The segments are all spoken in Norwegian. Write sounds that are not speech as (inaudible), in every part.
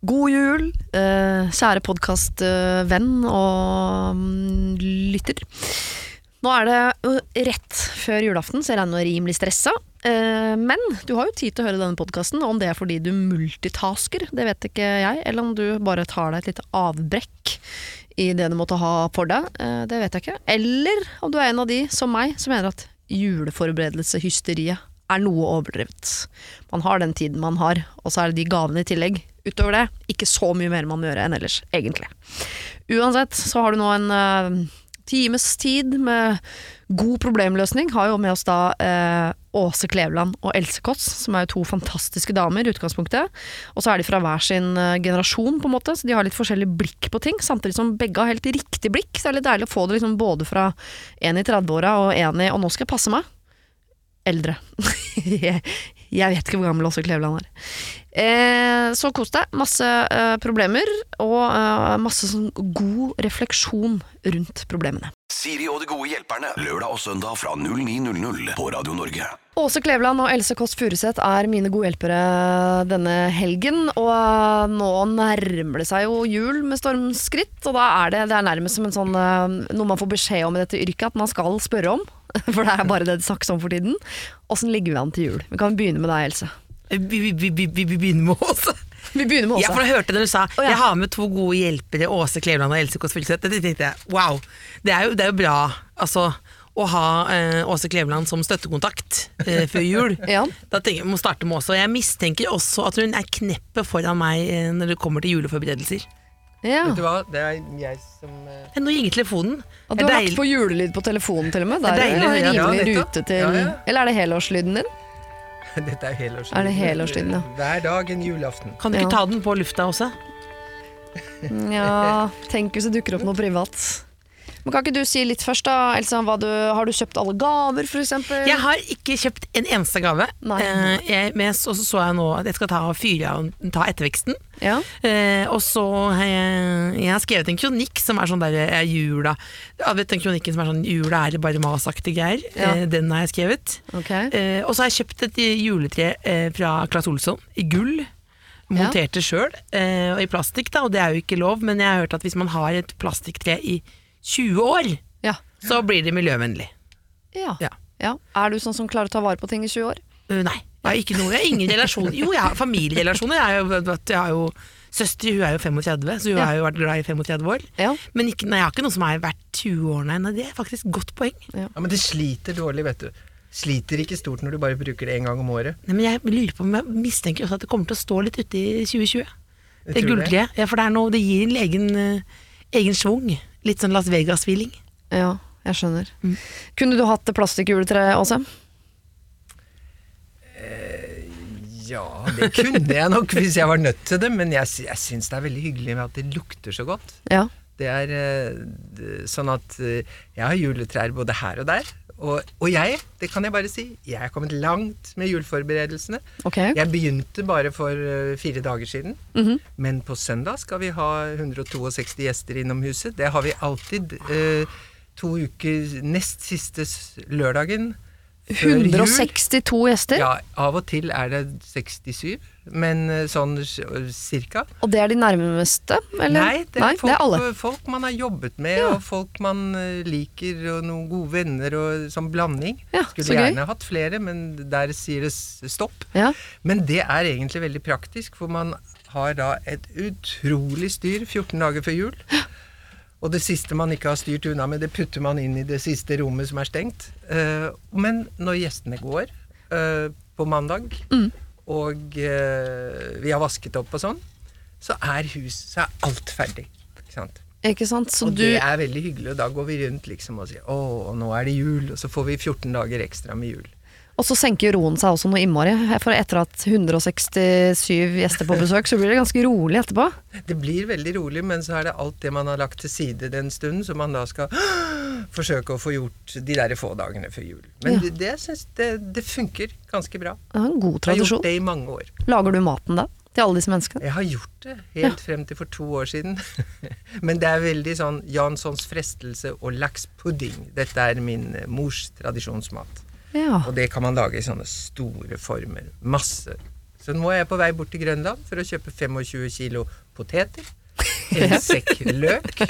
God jul, eh, kjære podkastvenn og mm, lytter. Nå er det rett før julaften, så jeg regner med rimelig stressa. Eh, men du har jo tid til å høre denne podkasten. Om det er fordi du multitasker, det vet ikke jeg. Eller om du bare tar deg et lite avbrekk i det du måtte ha for deg. Eh, det vet jeg ikke. Eller om du er en av de, som meg, som mener at juleforberedelseshysteriet er noe overdrevet. Man har den tiden man har, og så er det de gavene i tillegg. Utover det, ikke så mye mer man må gjøre enn ellers, egentlig. Uansett så har du nå en uh, times tid med god problemløsning. Har jo med oss da uh, Åse Kleveland og Else Kåss, som er jo to fantastiske damer i utgangspunktet. Og så er de fra hver sin uh, generasjon, på en måte, så de har litt forskjellig blikk på ting. Samtidig som begge har helt riktig blikk, så det er litt deilig å få det liksom både fra en i 30-åra og en i Og nå skal jeg passe meg eldre. (laughs) jeg, vet ikke hvor gammel Åse Kleveland er. Eh, så kos deg. Masse eh, problemer, og eh, masse sånn god refleksjon rundt problemene. Siri og de gode hjelperne. Lørdag og søndag fra 09.00 på Radio Norge. Åse Kleveland og Else Kåss Furuseth er mine gode hjelpere denne helgen. Og eh, nå nærmer det seg jo jul med stormskritt, og da er det, det er nærmest som en sånn, eh, noe man får beskjed om i dette yrket at man skal spørre om. (laughs) For det er bare det det snakkes om for tiden. Åssen ligger vi an til jul? Vi kan begynne med deg, Else. Vi, vi, vi, vi, begynner med Åse. Vi begynner med Åse. (laughs) Ja, for jeg hørte det du sa. Oh, ja. Jeg har med to gode hjelpere, Åse Kleveland og Else Kåss Furuseth. Det tenkte jeg, wow. Det er jo, det er jo bra altså, å ha eh, Åse Kleveland som støttekontakt eh, før jul. (laughs) Ja. Da tenker jeg må starte med Åse. Og jeg mistenker også at hun er kneppet foran meg eh, når det kommer til juleforberedelser. Ja. Vet du hva, det er jeg som eh, Nå ringer telefonen. Og du Det er har lagt deilig- på julelyd på telefonen til og med. Det er er deilig, det ja, rimelig nettopp. rute til Ja, ja. Eller er det helårslyden din? (laughs) Dette er helårslyden. Er det helårslyden, ja? Hver dag en julaften. Kan du Ja. ikke ta den på lufta også? Ja, tenk hvis det dukker opp noe privat. Men Kan ikke du si litt først, da, Elsa? Du, har du kjøpt alle gaver, f.eks.? Jeg har ikke kjøpt en eneste gave. Eh, jeg, men så så, jeg nå at jeg skal ta, fyre av ta etterveksten. Ja. Eh, og så har jeg, jeg har skrevet en kronikk som er sånn der er jula ja, vet, Den kronikken som er sånn jula er bare masaktige greier. Ja. Eh, den har jeg skrevet. Okay. Eh, og så har jeg kjøpt et juletre eh, fra Claes Olsson i gull. monterte det sjøl, eh, og i plastikk, da, og det er jo ikke lov, men jeg har hørt at hvis man har et plastikktre i 20 år, Ja. så blir det miljøvennlig. Ja. Ja. ja. Er du sånn som klarer å ta vare på ting i 20 år? Uh, nei, jeg har ikke noe, jeg har ingen relasjon Jo, jeg har familierelasjoner. Jeg har jo, jeg har jo Søster hun er jo 35, så hun Ja. har jo vært glad i 35 år. Ja. Men ikke, nei, jeg har ikke noe som er verdt 20 år, nei. nei. Det er faktisk et godt poeng. Ja, Men det sliter dårlig, vet du. Sliter ikke stort når du bare bruker det én gang om året. Nei, men jeg lurer på om jeg mistenker også at det kommer til å stå litt ute i 2020. Det tror gulltreet. Ja, for det, er noe, det gir en egen, eh, egen schwung. Litt sånn Las Vegas-feeling. ja, jeg skjønner. Mm. Kunne du hatt plastikkjuletre også? Ja, det kunne jeg nok hvis jeg var nødt til det, men jeg, jeg syns det er veldig hyggelig med at det lukter så godt. Ja. Det er eh, sånn at eh, jeg har juletrær både her og der. Og, og jeg, det kan jeg bare si, jeg er kommet langt med juleforberedelsene. Okay. Jeg begynte bare for eh, fire dager siden, Mhm. men på søndag skal vi ha 162 gjester innom huset. Det har vi alltid. eh, to uker nest siste lørdagen. 162 gjester? Ja, av og til er det 67, men eh, sånn cirka. Og det er de nærmeste? Eller? Nei, det er, folk, det er alle. folk man har jobbet med, Ja. og folk man eh, liker, og noen gode venner, og sånn blanding. Ja, Skulle så gjerne hatt flere, men der sier det stopp. Ja. Men det er egentlig veldig praktisk, for man har da et utrolig styr 14 dager før jul. Og det siste man ikke har styrt unna med, det putter man inn i det siste rommet som er stengt. Eh, men når gjestene går eh, på mandag, Mm. og eh, vi har vasket opp og sånn, så er hus, så er alt ferdig. Ikke sant? Ikke sant? Så og du det er veldig hyggelig, og da går vi rundt liksom og sier 'Å, nå er det jul', og så får vi 14 dager ekstra med jul. Og så senker roen seg også noe innmari. For etter at 167 gjester på besøk, så blir det ganske rolig etterpå. Det blir veldig rolig, men så er det alt det man har lagt til side den stunden, som man da skal (gasps) forsøke å få gjort de der få dagene før jul. Men Ja. det, det, synes det, det funker ganske bra. Det er en god Jeg har gjort det i mange år. Lager du maten da? Til alle disse menneskene? Jeg har gjort det helt frem til for to år siden. (laughs) Men det er veldig sånn Janssons frestelse og lakspudding. Dette er min eh, mors tradisjonsmat. Ja. Og det kan man lage i sånne store former. Masse Så nå er jeg på vei bort til Grønland for å kjøpe 25 kilo poteter, en sekk løk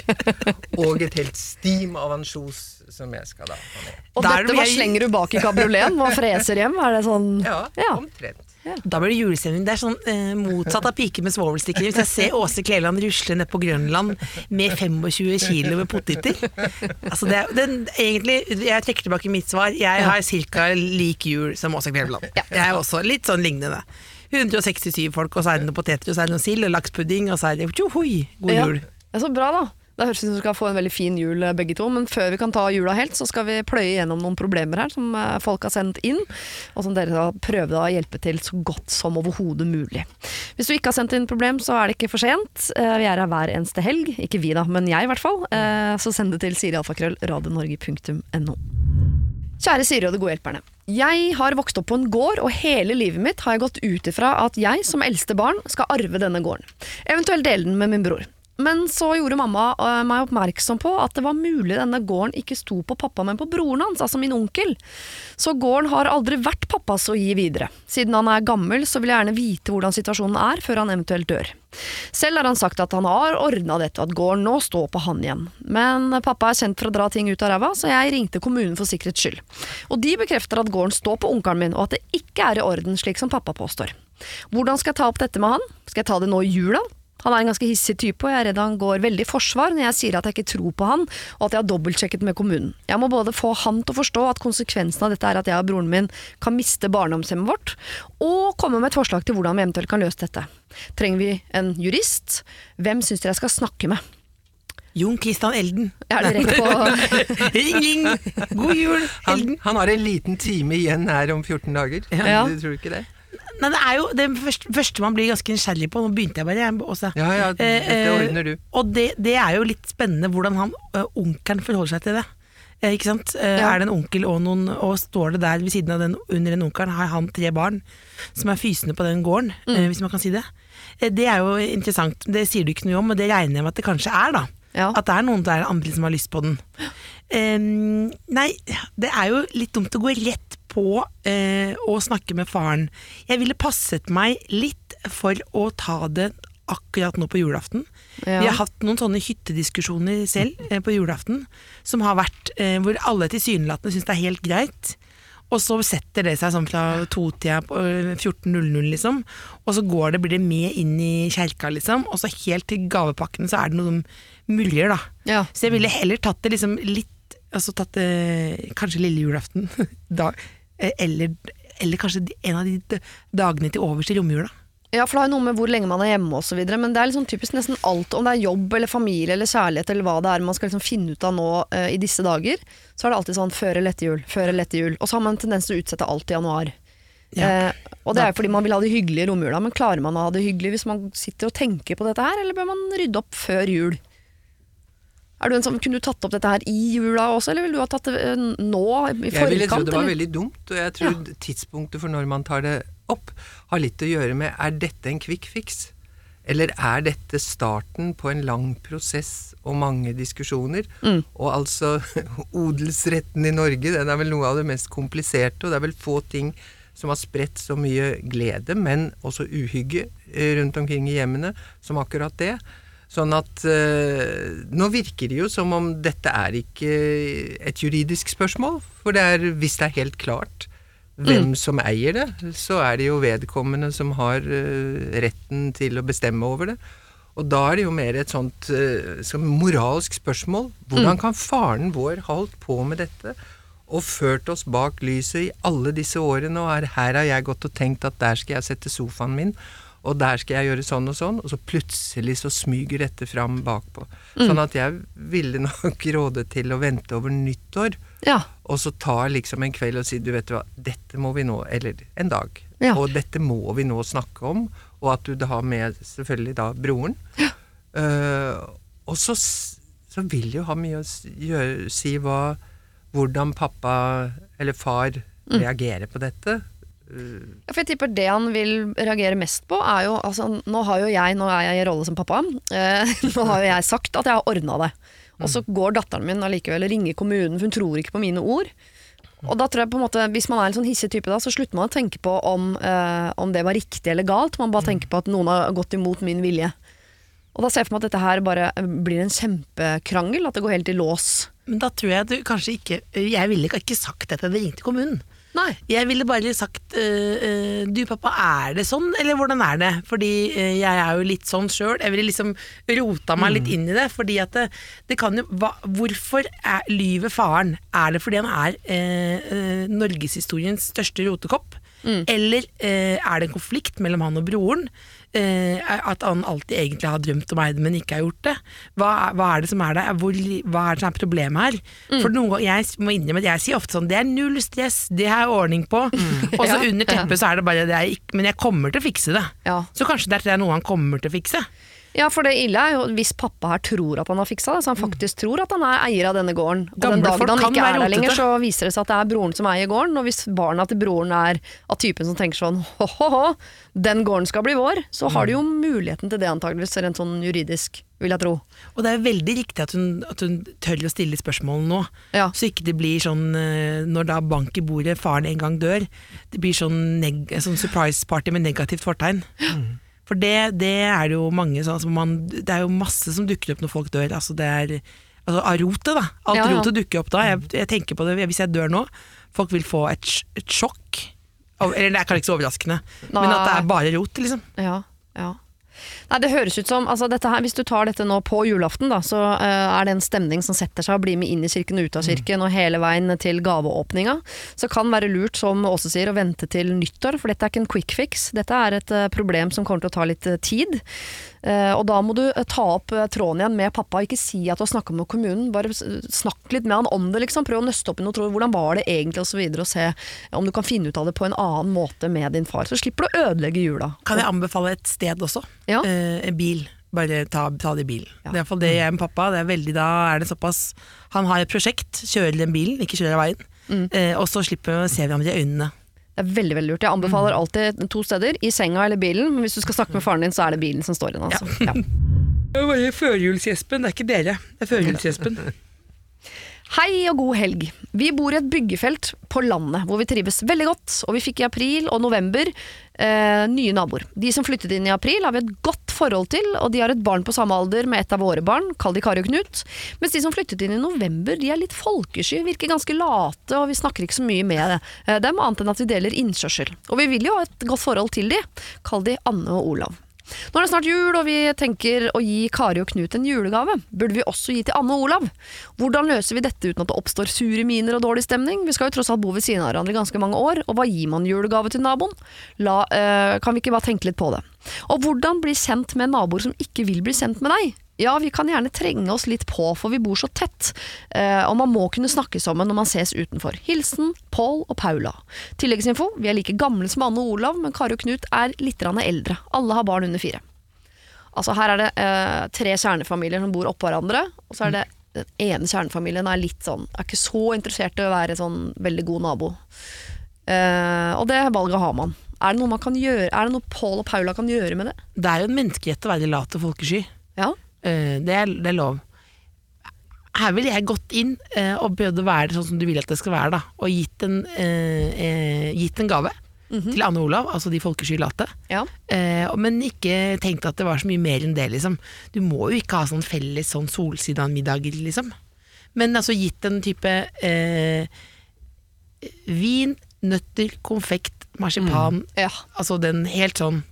og et helt stim av ansjos som jeg skal da ha med. Og dette det hva slenger du bak i kabrioleten og freser hjem? Er det sånn Ja, Ja. omtrent. Da blir det julestemning. Det er sånn eh, motsatt av pike med svovelstikker. Hvis jeg ser Åse Kleland rusle ned på Grønland med 25 kilo med poteter altså det, det, egentlig, Jeg trekker tilbake mitt svar. Jeg har ca. lik jul som Åse Kleveland. Jeg er også litt sånn lignende. 167 folk, og så er det noen poteter, og så er det noe sild og lakspudding, og så er det tjohoi, god Ja. jul. Er så bra, da. Det høres ut som vi skal få en veldig fin jul eh, begge to, men før vi kan ta jula helt, så skal vi pløye gjennom noen problemer her som eh, folk har sendt inn, og som dere skal prøve å hjelpe til så godt som overhodet mulig. Hvis du ikke har sendt inn problem, så er det ikke for sent. Eh, Vi er her hver eneste helg. Ikke vi da, men jeg i hvert fall. Så send det til sirialfakrøll radionorge.no. Kjære Siri og de gode hjelperne. Jeg har vokst opp på en gård, og hele livet mitt har jeg gått ut ifra at jeg som eldste barn skal arve denne gården. Eventuelt dele den med min bror. Men så gjorde mamma øh, meg oppmerksom på at det var mulig denne gården ikke sto på pappa, men på broren hans, altså min onkel. Så gården har aldri vært pappas å gi videre. Siden han er gammel, så vil jeg gjerne vite hvordan situasjonen er før han eventuelt dør. Selv har han sagt at han har ordna dette, at gården nå står på han igjen. Men pappa er kjent for å dra ting ut av ræva, så jeg ringte kommunen for sikkerhets skyld. Og de bekrefter at gården står på onkelen min, og at det ikke er i orden slik som pappa påstår. Hvordan skal jeg ta opp dette med han? Skal jeg ta det nå i jula? Han er en ganske hissig type, og jeg er redd han går veldig i forsvar når jeg sier at jeg ikke tror på han, og at jeg har dobbeltsjekket med kommunen. Jeg må både få han til å forstå at konsekvensen av dette er at jeg og broren min kan miste barndomshjemmet vårt, og komme med et forslag til hvordan vi eventuelt kan løse dette. Trenger vi en jurist? Hvem syns dere jeg skal snakke med? Jon Christian Elden. Er det rett på (laughs) Ring, ring! God jul, Han, Elden. han har en liten time igjen her om 14 dager. Ja. Du tror ikke det? Nei, det er jo det første, første man blir ganske nysgjerrig på. Nå begynte jeg bare, jeg også. Ja, ja, det, dette eh, ordner du. Og det, det er jo litt spennende hvordan han uh, onkelen forholder seg til det. Eh, ikke sant? Eh, Ja. Er det en onkel og noen Og står det der ved siden av den under den onkelen, har han tre barn som er fysende på den gården, Mm. eh, hvis man kan si det. Eh, det er jo interessant. Det sier du ikke noe om, og det regner jeg med at det kanskje er, da. Ja. At det er noen der andre som har lyst på den. Um, nei, det er jo litt dumt å gå rett på eh, å snakke med faren. Jeg ville passet meg litt for å ta det akkurat nå på julaften. Ja. Vi har hatt noen sånne hyttediskusjoner selv eh, på julaften, som har vært eh, hvor alle tilsynelatende syns det er helt greit. Og så setter det seg sånn fra totida på eh, 14.00, liksom. Og så går det, blir det med inn i kjerka, liksom. Og så helt til gavepakken så er det noen muljer, da. Ja. Så jeg ville heller tatt det liksom litt Altså tatt det kanskje lille julaften, (laughs) da, eh, eller, eller kanskje en av de dagene til overs i romjula. Ja, for det har jo noe med hvor lenge man er hjemme videre, men det er liksom typisk nesten alt, om det er jobb eller familie eller kjærlighet eller hva det er man skal liksom finne ut av nå uh, i disse dager, så er det alltid sånn før eller etter jul, før eller etter jul, og så har man en tendens til å utsette alt i januar. Ja. Uh, og det er jo fordi man vil ha det hyggelig i romjula, men klarer man å ha det hyggelig hvis man sitter og tenker på dette her, eller bør man rydde opp før jul? Er du en som, kunne du tatt opp dette her i jula også, eller ville du ha tatt det eh, nå, i Jeg ville trodd det var eller? veldig dumt, og jeg tror tidspunktet for når man tar det opp, har litt å gjøre med er dette en quick fix? Eller er dette starten på en lang prosess og mange diskusjoner? Mm. Og altså, (laughs) odelsretten i Norge, den er vel noe av det mest kompliserte, og det er vel få ting som har spredt så mye glede, men også uhygge eh, rundt omkring i hjemmene, som akkurat det. Sånn at eh, nå virker det jo som om dette er ikke et juridisk spørsmål, for det er, hvis det er helt klart hvem som eier det, så er det jo vedkommende som har eh, retten til å bestemme over det. Og da er det jo mer et sånt eh, som moralsk spørsmål. Hvordan kan faren vår ha holdt på med dette? Og ført oss bak lyset i alle disse årene, og her, her har jeg gått og tenkt at der skal jeg sette sofaen min, og der skal jeg gjøre sånn og sånn, og så plutselig så smyger dette fram bakpå. Sånn at jeg ville nok (laughs) råde til å vente over nyttår, Ja, og så ta liksom en kveld og si du vet hva, dette må vi nå, eller en dag, Ja. og dette må vi nå snakke om, og at du da har med selvfølgelig da broren. Eh, og så, så vil jo ha mye å gjøre, si hva, hvordan pappa eller far reagerer på dette. Ja, for jeg tipper det han vil reagere mest på, er jo altså, Nå har jo jeg, nå er jeg i rolle som pappa, eh, (laughs) nå har jo jeg sagt at jeg har ordna det. Og så går datteren min allikevel og ringer kommunen, for hun tror ikke på mine ord. Og da tror jeg på en måte, Hvis man er en sånn hissig type, da, så slutter man å tenke på om, eh, om det var riktig eller galt. Man bare tenker på at noen har gått imot min vilje. Og da ser jeg for meg at dette her bare blir en kjempekrangel, at det går helt i lås. Men da tror jeg du kanskje ikke Jeg ville ikke sagt dette da jeg ringte kommunen. Nei. Jeg ville bare sagt uh, Du pappa, er det sånn, eller hvordan er det? Fordi uh, jeg er jo litt sånn sjøl. Jeg ville liksom rota meg litt inn i det. Fordi at det, det kan jo hva, Hvorfor er, lyver faren? Er det fordi han er uh, uh, norgeshistoriens største rotekopp? Eller øh, er det en konflikt mellom han og broren? Eh, at han alltid egentlig har drømt om Eide, men ikke har gjort det. Hva, hva er det som er det? Hvor, hva er det som er problemet her? For noen ganger, Jeg må innrømme at jeg sier ofte sånn Det er null stress, det har jeg ordning på. (laughs) Og så Ja. under teppet så er det bare det er ikke, Men jeg kommer til å fikse det. Ja. Så kanskje det er noe han kommer til å fikse. Ja, for det ille er jo hvis pappa her tror at han har fiksa det, så han faktisk tror at han er eier av denne gården. Og den dagen han ikke er der lenger, så viser det seg at det er broren som eier gården. Og hvis barna til broren er av typen som tenker sånn (laughs) ho-ho-ho, den gården skal bli vår, så har de jo muligheten til det antageligvis, rent sånn juridisk, vil jeg tro. Og det er veldig riktig at hun, at hun tør å stille spørsmål nå. Ja. Så ikke det blir sånn eh, når da bank i bordet, faren en gang dør, det blir sånn, sånn surprise party med negativt fortegn. For det, det er det jo mange sånn, som man, Det er jo masse som dukker opp når folk dør. Altså det er altså Av rotet, da. Alt Ja, ja. rotet dukker opp da. Jeg, jeg tenker på det hvis jeg dør nå. Folk vil få et, et sjokk. Eller det er kanskje ikke så overraskende, men at det er bare rot, liksom. Ja, ja. Nei, det høres ut som, altså her, Hvis du tar dette nå på julaften, da, så uh, er det en stemning som setter seg og blir med inn i kirken og ut av kirken, og hele veien til gaveåpninga. Så kan være lurt, som Åse sier, å vente til nyttår, for dette er ikke en quick fix. Dette er et uh, problem som kommer til å ta litt uh, tid. Og da må du ta opp tråden igjen med pappa, ikke si at du har snakka med kommunen. Bare snakk litt med han om det, liksom. Prøv å nøste opp i noe tro Hvordan var det egentlig, og så videre, og se om du kan finne ut av det på en annen måte med din far. Så slipper du å ødelegge jula. Kan jeg anbefale et sted også? Ja. Eh, en bil. Bare ta, ta det i bilen. Ja. Det er i hvert fall det jeg med pappa. Det er veldig, da er det såpass Han har et prosjekt, kjører den bilen, ikke kjører av veien. Mm. Eh, og så slipper vi å se hverandre i øynene. Det er veldig veldig lurt. Jeg anbefaler alltid to steder, i senga eller bilen. Men hvis du skal snakke med faren din, så er det bilen som står igjen. Altså. Ja. (laughs) Det er bare førjulsgjespen, det er ikke dere. Det er førjulsgjespen. (laughs) Hei og god helg. Vi bor i et byggefelt på landet hvor vi trives veldig godt, og vi fikk i april og november eh, nye naboer. De som flyttet inn i april har vi et godt forhold til, og de har et barn på samme alder med et av våre barn, kall de Kari og Knut. Mens de som flyttet inn i november, de er litt folkesky, virker ganske late, og vi snakker ikke så mye med eh, dem, annet enn at vi deler innkjørsel. Og vi vil jo ha et godt forhold til de, kall de Anne og Olav. Nå er det snart jul, og vi tenker å gi Kari og Knut en julegave. Burde vi også gi til Anne og Olav? Hvordan løser vi dette uten at det oppstår sure miner og dårlig stemning? Vi skal jo tross alt bo ved siden av hverandre i ganske mange år, og hva gir man julegave til naboen? La, øh, kan vi ikke bare tenke litt på det? Og hvordan bli kjent med naboer som ikke vil bli kjent med deg? Ja, vi kan gjerne trenge oss litt på, for vi bor så tett, eh, og man må kunne snakke sammen når man ses utenfor. Hilsen Pål og Paula. Tilleggsinfo, vi er like gamle som Anne og Olav, men Kari og Knut er litt eldre. Alle har barn under fire. Altså Her er det eh, tre kjernefamilier som bor oppå hverandre, og så er det den ene kjernefamilien er litt sånn Er ikke så interessert i å være sånn veldig god nabo. Eh, og det valget har man. Er det noe man kan gjøre Er det noe Paul og Paula kan gjøre med det? Det er jo en menneskerett å være lat og folkesky. Ja, Eh, det, er, det er lov. Her ville jeg gått inn eh, og prøvd å være sånn som du vil at det skal være, da. Og gitt en, eh, eh, gitt en gave til Anne Olav, altså de folkesky late. ja. Eh, men ikke tenkte at det var så mye mer enn det, liksom. Du må jo ikke ha sånn felles sånn Solsidan-middager, liksom. Men altså gitt en type eh, vin, nøtter, konfekt, marsipan. ja. Altså den helt sånn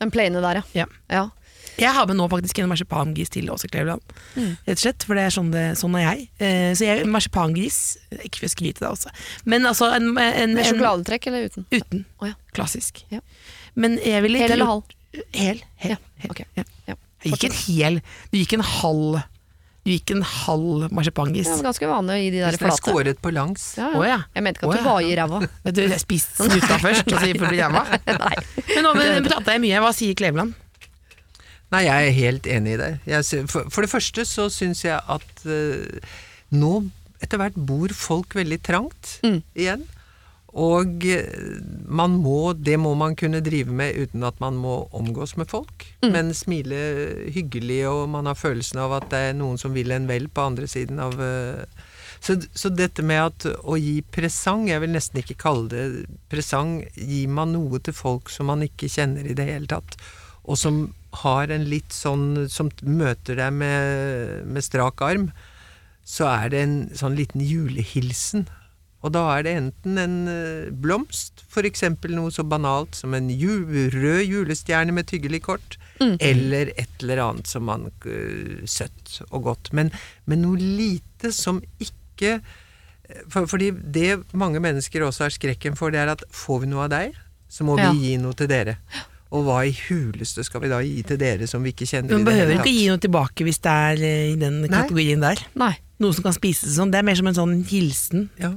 Den plaine der, ja. Ja. Jeg har med nå faktisk en marsipangris til også, Kleveland. Rett og slett, for det er sånn, det, sånn er jeg. Eh, så jeg marsipangris Ikke for å skryte, da også. Men altså en, en, Med sjokoladetrekk eller uten? Uten. Oh, ja. Klassisk. Ja. Men jeg ville Hel eller halv? Hel. hel, Ja, hel Okay. ja. Ja. Gikk en hel Du gikk en halv Du gikk en halv marsipangis. Ja, er ganske vanlig å gi de der er flate. skåret på langs. Ja, Å ja. Jeg mente ikke at du ja. var i ræva. (laughs) Du, jeg spiste snuta først, og så gikk det ræva. (laughs) Men nå prata jeg mye. Hva sier Kleveland? Nei, jeg er helt enig i det. Jeg, for, for det første så syns jeg at uh, nå etter hvert bor folk veldig trangt Mm. igjen. Og eh, man må, det må man kunne drive med uten at man må omgås med folk. Mm. Men smile hyggelig, og man har følelsen av at det er noen som vil en vel på andre siden av eh, Så, så dette med at å gi presang, jeg vil nesten ikke kalle det presang, gir man noe til folk som man ikke kjenner i det hele tatt, og som har en litt sånn Som møter deg med, med strak arm, så er det en sånn liten julehilsen. Og da er det enten en eh, blomst, for eksempel noe så banalt som en ju rød julestjerne med tyggelig kort, eller et eller annet som man eh, søtt og godt. Men, men noe lite som ikke for, Fordi det mange mennesker også har skrekken for, det er at får vi noe av deg, så må Ja. vi gi noe til dere. Og hva i huleste skal vi da gi til dere som vi ikke kjenner Men i det behøver ikke gi noe tilbake hvis det er eh, i den kategorien der. Nei. Noe som kan spises sånn. Det er mer som en sånn hilsen. Ja.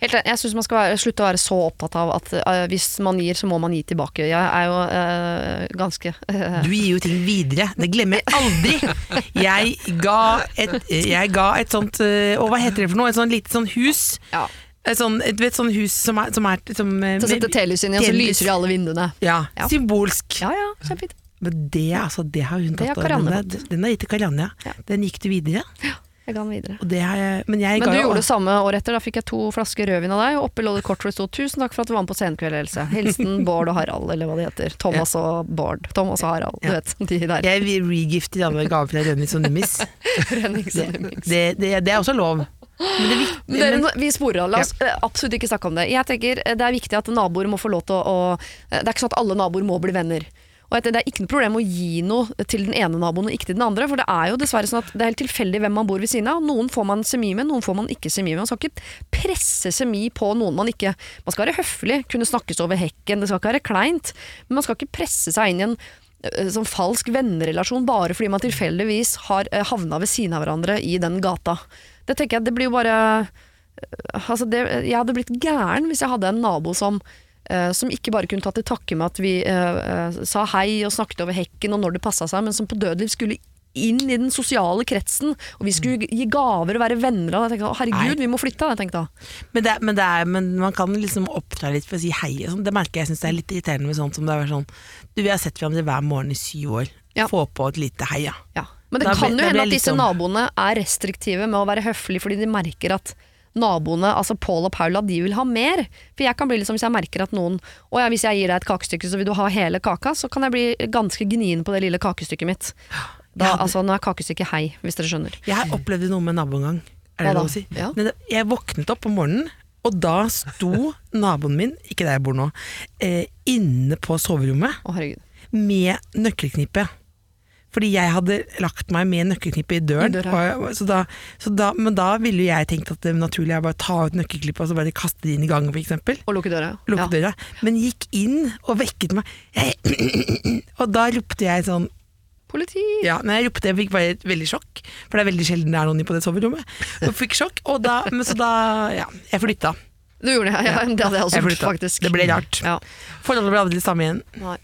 Helt. Jeg syns man skal være, slutte å være så opptatt av at uh, hvis man gir, så må man gi tilbake. Jeg er jo uh, ganske uh, Du gir jo ting videre. Det glemmer jeg aldri. Jeg ga et, jeg ga et sånt Og hva heter det for noe? Et sånt lite sånn hus. ja. Et sånt, et, et sånn hus som er, som er som, eh, Til å telys inn i, og så lyser i alle vinduene. Ja, Ja. symbolsk. Ja ja, kjempefint. Men det, altså, det har hun tatt. over. den, har gitt til Karianne, ja. Ja. Den gikk du videre. Jeg ga den videre. Og det jeg, men jeg Men du jo gjorde det samme året etter. Da fikk jeg to flasker rødvin av deg, og oppi lå det kort hvor det sto 'Tusen takk for at du var med på Senkveld, Else'. Hilsen (laughs) Bård og Harald, eller hva de heter. Thomas og Bård. Thomas og Harald, du Ja. vet. De der. Jeg regifter alle gaver fra Rønnings og Nummis. Det, det, det, det er også lov. Men det Dere, men, vi sporer av. La oss ja. absolutt ikke snakke om det. Jeg tenker eh, Det er viktig at naboer må få lov til å, å eh, Det er ikke sånn at alle naboer må bli venner. Og Det er ikke noe problem å gi noe til den ene naboen og ikke til den andre. For det er jo dessverre sånn at det er helt tilfeldig hvem man bor ved siden av. Noen får man semi med, noen får man ikke semi med. Man skal ikke presse semi på noen man ikke Man skal være høflig, kunne snakkes over hekken, det skal ikke være kleint. Men man skal ikke presse seg inn i en eh, sånn falsk vennerelasjon bare fordi man tilfeldigvis har eh, havna ved siden av hverandre i den gata. Det tenker jeg, det blir jo bare altså det, Jeg hadde blitt gæren hvis jeg hadde en nabo som, eh, som ikke bare kunne ta til takke med at vi eh, eh, sa hei og snakket over hekken og når det passa seg, men som på dødeliv skulle inn i den sosiale kretsen, og vi skulle gi gaver og være venner av det. Herregud, Nei. vi må flytte, jeg tenkte men, det, men, det er, men man kan liksom oppdra litt for å si hei og sånn. Det merker jeg, det er litt irriterende med sånt som det er sånn Du, vi har sett hverandre hver morgen i syv år. Ja. Få på et lite hei, ja. Ja. Men det Da kan ble- jo hende at disse sånn- naboene er restriktive med å være høflige fordi de merker at naboene, altså Paul og Paula, de vil ha mer. For jeg kan bli liksom, hvis jeg merker at noen Å ja, hvis jeg gir deg et kakestykke, så vil du ha hele kaka, så kan jeg bli ganske gnien på det lille kakestykket mitt. Da, det- altså, nå er kakestykket hei, hvis dere skjønner. Jeg opplevde noe med naboen en gang. Er det lov å si? Ja. Jeg våknet opp om morgenen, og da sto (laughs) naboen min, ikke der jeg bor nå, eh, inne på soverommet Å, med nøkkelknippe. Fordi jeg hadde lagt meg med nøkkelknippet i døren. I døra. og, så da, så da, men da ville jo jeg tenkt at det naturlige er bare å ta ut nøkkelklippet og så bare kaste det inn i gangen, f.eks. Og lukke døra. Lukke døra. Men gikk inn og vekket meg. (clears throat) og da ropte jeg sånn Politi! ja, men jeg ropte, jeg fikk bare et veldig sjokk, for det er veldig sjelden det er noen på det soverommet. Og fikk sjokk, og da, men så da, ja, jeg flytta. Du gjorde det, ja. Det hadde jeg også Jeg gjort, faktisk. Det ble rart. Ja. Forholdet ble aldri det samme igjen. Nei.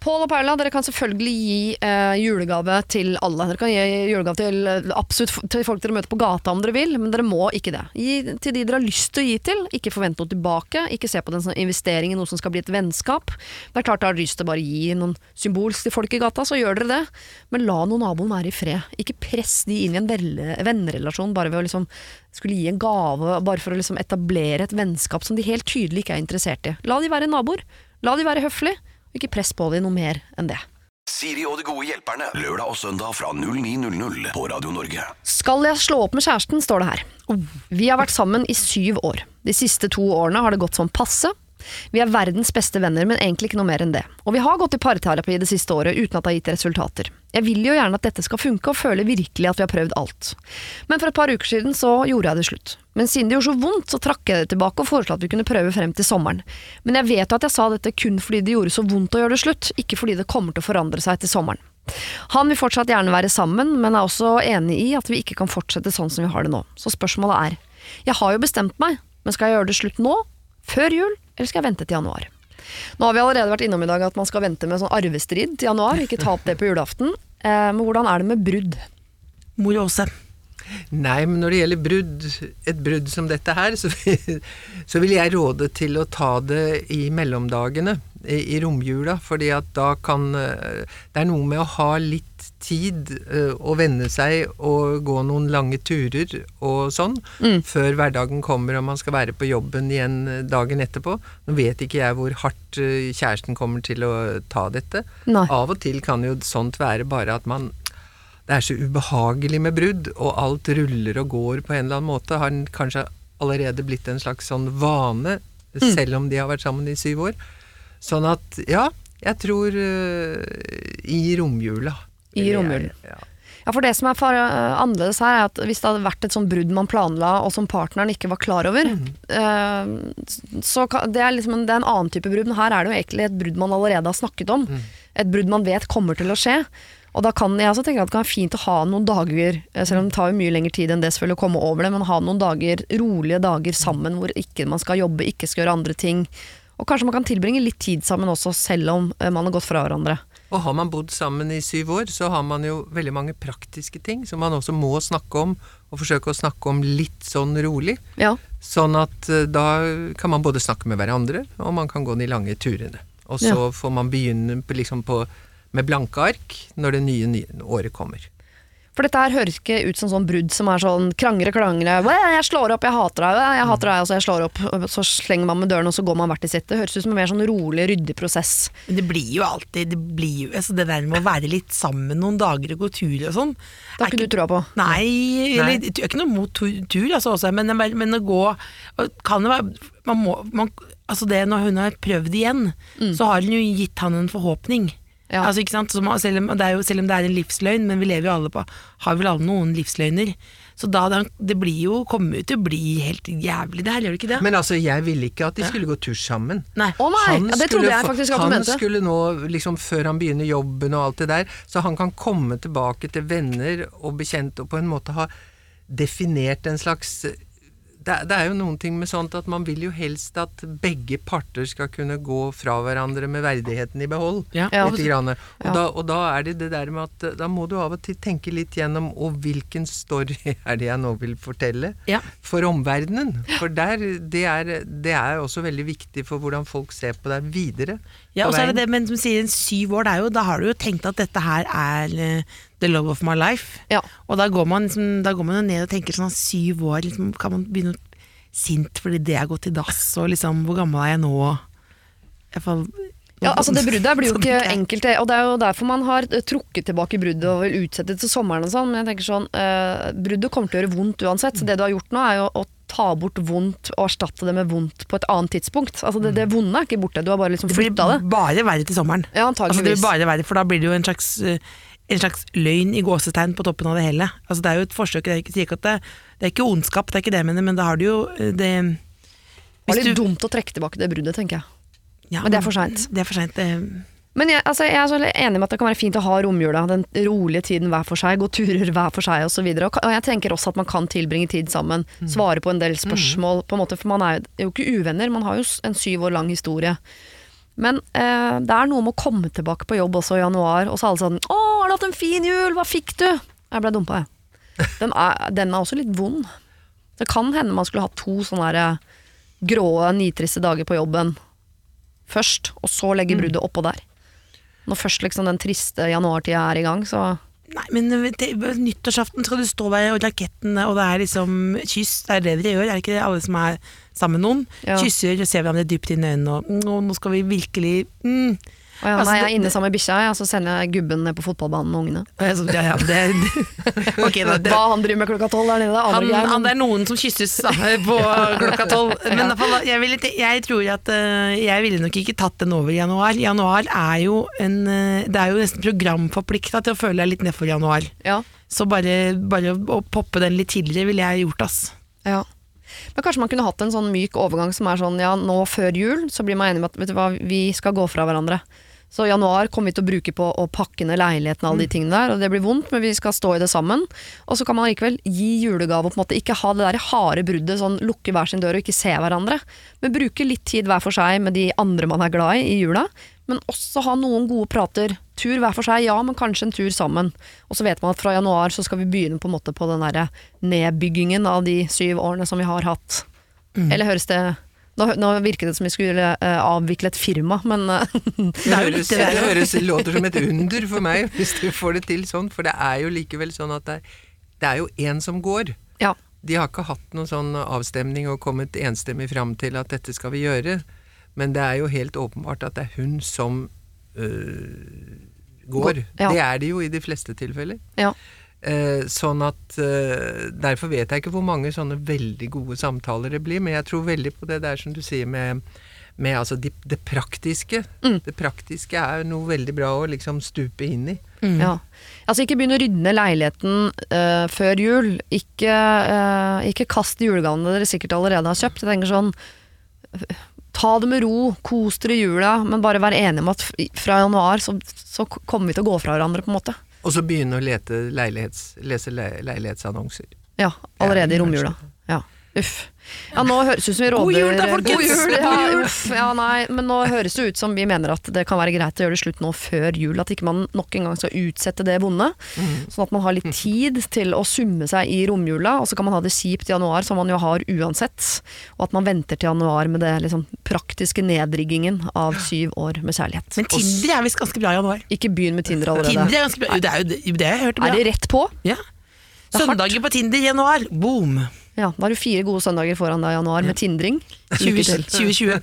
Pål og Paula, dere kan selvfølgelig gi eh, julegave til alle. Dere kan gi julegave til eh, absolutt til folk dere møter på gata om dere vil, men dere må ikke det. Gi til de dere har lyst til å gi til. Ikke forvent noe tilbake. Ikke se på den som investering i noe som skal bli et vennskap. Det er klart dere har lyst til å bare gi noen symbolsk til folk i gata, så gjør dere det. Men la noen naboen være i fred. Ikke press de inn i en vennerelasjon bare ved å liksom skulle gi en gave bare for å liksom etablere et vennskap som de helt tydelig ikke er interessert i. La de være naboer. La de være høflige. Ikke press på dem noe mer enn det. Siri og de gode hjelperne. Lørdag og søndag fra 09.00 på Radio Norge. Skal jeg slå opp med kjæresten, står det her. Vi har vært sammen i syv år. De siste to årene har det gått som passe. Vi er verdens beste venner, men egentlig ikke noe mer enn det. Og vi har gått i parterapi det siste året uten at det har gitt resultater. Jeg vil jo gjerne at dette skal funke, og føler virkelig at vi har prøvd alt. Men for et par uker siden så gjorde jeg det slutt. Men siden det gjorde så vondt, så trakk jeg det tilbake og foreslo at vi kunne prøve frem til sommeren. Men jeg vet jo at jeg sa dette kun fordi det gjorde så vondt å gjøre det slutt, ikke fordi det kommer til å forandre seg til sommeren. Han vil fortsatt gjerne være sammen, men er også enig i at vi ikke kan fortsette sånn som vi har det nå. Så spørsmålet er, jeg har jo bestemt meg, men skal jeg gjøre det slutt nå, før jul, eller skal jeg vente til januar? Nå har vi allerede vært innom i dag at man skal vente med sånn arvestrid til januar, ikke ta opp det på julaften. Eh, men hvordan er det med brudd? Mor Åse. Nei, men når det gjelder brudd, et brudd som dette her, så, så vil jeg råde til å ta det i mellomdagene. I, i romjula, fordi at da kan eh, Det er noe med å ha litt tid eh, å venne seg og gå noen lange turer og sånn, før hverdagen kommer og man skal være på jobben igjen eh, dagen etterpå. Nå vet ikke jeg hvor hardt kjæresten kommer til å ta dette. Nei. Av og til kan jo sånt være bare at man det er så ubehagelig med brudd, og alt ruller og går på en eller annen måte. Har kanskje allerede blitt en slags sånn vane, selv om de har vært sammen i syv år. Sånn at, ja, jeg tror uh, i romjula. I romjulen. Ja. Ja, for det som er far annerledes her, er at hvis det hadde vært et sånt brudd man planla, og som partneren ikke var klar over, eh, så kan, det, er liksom en, det er en annen type brudd. Men her er det jo egentlig et brudd man allerede har snakket om. Et brudd man vet kommer til å skje. Og da kan jeg også tenke at det kan være fint å ha noen dager, eh, selv om det tar jo mye lengre tid enn det selvfølgelig å komme over det, men ha noen dager, rolige dager sammen hvor ikke man skal jobbe, ikke skal gjøre andre ting. Og kanskje man kan tilbringe litt tid sammen også, selv om eh, man har gått fra hverandre. Og har man bodd sammen i syv år, så har man jo veldig mange praktiske ting som man også må snakke om, og forsøke å snakke om litt sånn rolig. Ja. Sånn at eh, da kan man både snakke med hverandre, og man kan gå de lange turene. Og så får man begynne på, liksom på, med blanke ark når det nye, nye året kommer. For dette her høres ikke ut som sånn brudd som er sånn krangre, klangre 'Jeg slår opp, jeg hater deg', 'jeg hater deg', og så jeg slår opp. Så slenger man med døren, og så går man hvert i sitt. Det høres ut som en mer sånn rolig, ryddig prosess. Det blir jo alltid Det, blir jo, altså det der med å være litt sammen noen dager og gå tur og sånn Det har ikke du trua på. Nei, eller jeg er ikke noe mot tur, altså, også, men, men, å gå Kan det være man må, man, Altså det Når hun har prøvd igjen, så har hun jo gitt han en forhåpning. Ja. Altså, ikke sant? Som, selv, om, det er jo, selv om det er en livsløgn, men vi lever jo alle på Har vel alle noen livsløgner. Så da det, blir jo kommer jo til å bli helt jævlig, det her, gjør det ikke det? Men altså, jeg ville ikke at de skulle gå tur sammen. Nei. Å nei, Han ja, det skulle trodde jeg faktisk at du Han mente. skulle nå, liksom før han begynner jobben og alt det der, så han kan komme tilbake til venner og bekjente og på en måte ha definert en slags det, er- det er jo noen ting med sånt at man vil jo helst at begge parter skal kunne gå fra hverandre med verdigheten i behold. Ja. Ja. Grann. Og, Ja. da, og da er det det der med at da må du av og til tenke litt gjennom og hvilken story (laughs) er det jeg nå vil fortelle Ja. for omverdenen. For der, det, er, det er også veldig viktig for hvordan folk ser på deg videre. Ja, og så er det det, men som sier syv år, jo, da har du jo tenkt at dette her er eh, the love of my life. Ja. Og da går man, liksom, da går man jo ned og tenker sånn syv år, liksom, kan man begynne sint fordi det er gått i dass, og liksom hvor gammel er jeg nå? Jeg fall Ja, altså Det bruddet blir jo (laughs) Sånn ikke enkelt, og det er jo derfor man har trukket tilbake bruddet og vil utsette det til sommeren og sånn. Men jeg tenker sånn, eh, bruddet kommer til å gjøre vondt uansett, så det du har gjort nå er jo å ta bort vondt og erstatte det med vondt på et annet tidspunkt. Altså Det, det vonde er ikke borte, du har bare liksom Det blir det. bare verre til sommeren. Ja, Altså, det blir bare verre, for da blir det jo en slags, eh, en slags løgn i gåsetegn på toppen av det hele. Altså, det er jo et forsøk, det ikke, sier ikke at det, det er ikke ondskap, det er ikke det jeg mener, men da har du jo eh, det Det var litt du- dumt å trekke tilbake det bruddet, tenker jeg. ja, men det er for sent. Det er for sent. Men jeg, altså, jeg er så enig med at det kan være fint å ha romjula, den rolige tiden hver for seg, gå turer hver for seg osv. Og, og jeg tenker også at man kan tilbringe tid sammen, svare på en del spørsmål, på en måte, for man er jo ikke uvenner, man har jo en syv år lang historie. Men eh, det er noe med å komme tilbake på jobb også i januar, og så er alle sånn 'Å, har du hatt en fin jul? Hva fikk du?' Jeg ble dumpa, jeg. (laughs) Den er, den er også litt vond. Det kan hende man skulle hatt to sånne eh, grå, nitriste dager på jobben først, og så legge bruddet oppå der. Når først liksom den triste januartida er i gang, så Nei, men det, nyttårsaften skal du stå der og raketten, og det er liksom kyss, det er det dere gjør, er det ikke det? Alle som er sammen med noen, Ja. kysser og ser hverandre dypt inn i øynene, og og nå skal vi virkelig mm. Og ja, Altså, Nei, jeg er inne sammen med bikkja, ja, så sender jeg gubben ned på fotballbanen med ungene. Og Ja, ja, det, (laughs) okay, da, det, Hva han driver med klokka tolv der nede, det aner jeg. han, det er noen som kysses da, (laughs) på klokka tolv. Men ja. fall, jeg, vil, jeg tror at eh, jeg ville nok ikke tatt den over i januar. Januar er jo en eh, Det er jo nesten programforplikta til å føle deg litt nedfor januar. Ja, Så bare, bare å poppe den litt tidligere ville jeg gjort, ass. ja. Men kanskje man kunne hatt en sånn myk overgang som er sånn, ja, nå før jul, så blir man enig med at hva, vi skal gå fra hverandre. Så januar kommer vi til å bruke på å pakke ned leiligheten og alle de tingene der, og det blir vondt, men vi skal stå i det sammen. Og så kan man likevel gi julegave og på en måte ikke ha det der harde bruddet, sånn lukke hver sin dør og ikke se hverandre. Men bruke litt tid hver for seg med de andre man er glad i i jula. Men også ha noen gode prater. Tur hver for seg, ja, men kanskje en tur sammen. Og så vet man at fra januar så skal vi begynne på en måte på den derre nedbyggingen av de syv årene som vi har hatt. Eller høres det Nå, nå virket det som vi skulle uh, avvikle et firma, men uh, (laughs) Det, høres, det det høres, låter som et under for meg, hvis du får det til sånn. For det er jo likevel sånn at det er, det er jo én som går. ja. De har ikke hatt noen sånn avstemning og kommet enstemmig fram til at dette skal vi gjøre. Men det er jo helt åpenbart at det er hun som øh, går. Ja. Det er det jo i de fleste tilfeller. ja. Eh, sånn at eh, Derfor vet jeg ikke hvor mange sånne veldig gode samtaler det blir, men jeg tror veldig på det der som du sier med, med altså de, det praktiske. Mm. Det praktiske er noe veldig bra å liksom stupe inn i. Ja. Altså ikke begynn å rydde ned leiligheten eh, før jul. Ikke, eh, ikke kast julegavene dere sikkert allerede har kjøpt. Jeg tenker sånn Ta det med ro, kos dere i jula, men bare vær enige om at fra januar så, så kommer vi til å gå fra hverandre, på en måte. Og så begynne å lete leilighets, lese leilighetsannonser. Ja, allerede i romjula. Uff. Ja, nå høres det ut som vi råder God jul da, folkens! God jul, ja, uff, ja, nei, men nå høres det ut som vi mener at det kan være greit å gjøre det slutt nå før jul. At ikke man nok en gang skal utsette det vonde. Sånn at man har litt tid til å summe seg i romjula, og så kan man ha det kjipt i januar, som man jo har uansett. Og at man venter til januar med det liksom, praktiske nedriggingen av syv år med kjærlighet. Men Tinder er visst ganske bra i januar. Ikke begynn med Tinder allerede. Tinder er ganske bra. Det er jo det, det jeg hørte Er det rett på? Ja. er. Søndager på Tinder i januar. Boom! Ja, da har du fire gode søndager foran deg i januar med tindring. 2020.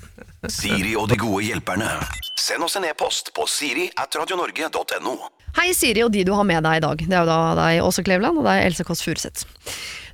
Siri og de gode hjelperne. Send oss en e-post på siri at radionorge.no. Hei Siri og de du har med deg i dag. Det er jo da deg Åse Kleveland og deg Else Kåss Furuseth.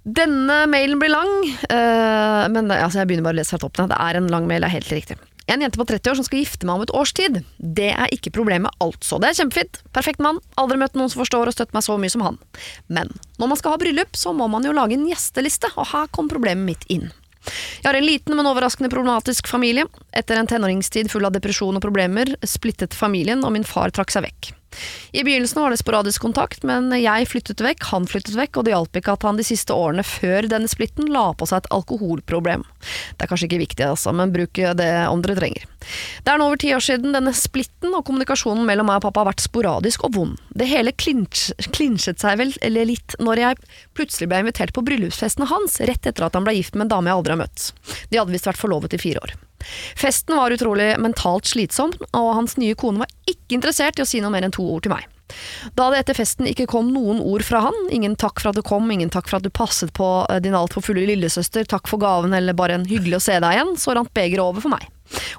Denne mailen blir lang, eh, men altså, jeg begynner bare å lese helt opp. Det er en lang mail, det er helt riktig. En jente på 30 år som skal gifte meg om et års tid. Det er ikke problemet, altså. Det er kjempefint. Perfekt mann. Aldri møtt noen som forstår og støtter meg så mye som han. Men når man skal ha bryllup, så må man jo lage en gjesteliste, og her kom problemet mitt inn. Jeg har en liten, men overraskende problematisk familie. Etter en tenåringstid full av depresjon og problemer, splittet familien, og min far trakk seg vekk. I begynnelsen var det sporadisk kontakt, men jeg flyttet vekk, han flyttet vekk, og det hjalp ikke at han de siste årene før denne splitten la på seg et alkoholproblem. Det er kanskje ikke viktig, altså, men bruk det om dere trenger. Det er nå over ti år siden denne splitten, og kommunikasjonen mellom meg og pappa har vært sporadisk og vond. Det hele klinsj, klinsjet seg vel eller litt når jeg plutselig ble invitert på bryllupsfesten hans, rett etter at han ble gift med en dame jeg aldri har møtt. De hadde visst vært forlovet i fire år. Festen var utrolig mentalt slitsom, og hans nye kone var ikke interessert i å si noe mer enn to ord til meg. Da det etter festen ikke kom noen ord fra han, ingen takk for at du kom, ingen takk for at du passet på eh, din altfor fulle lillesøster, takk for gaven eller bare en hyggelig å se deg igjen, så rant begeret over for meg.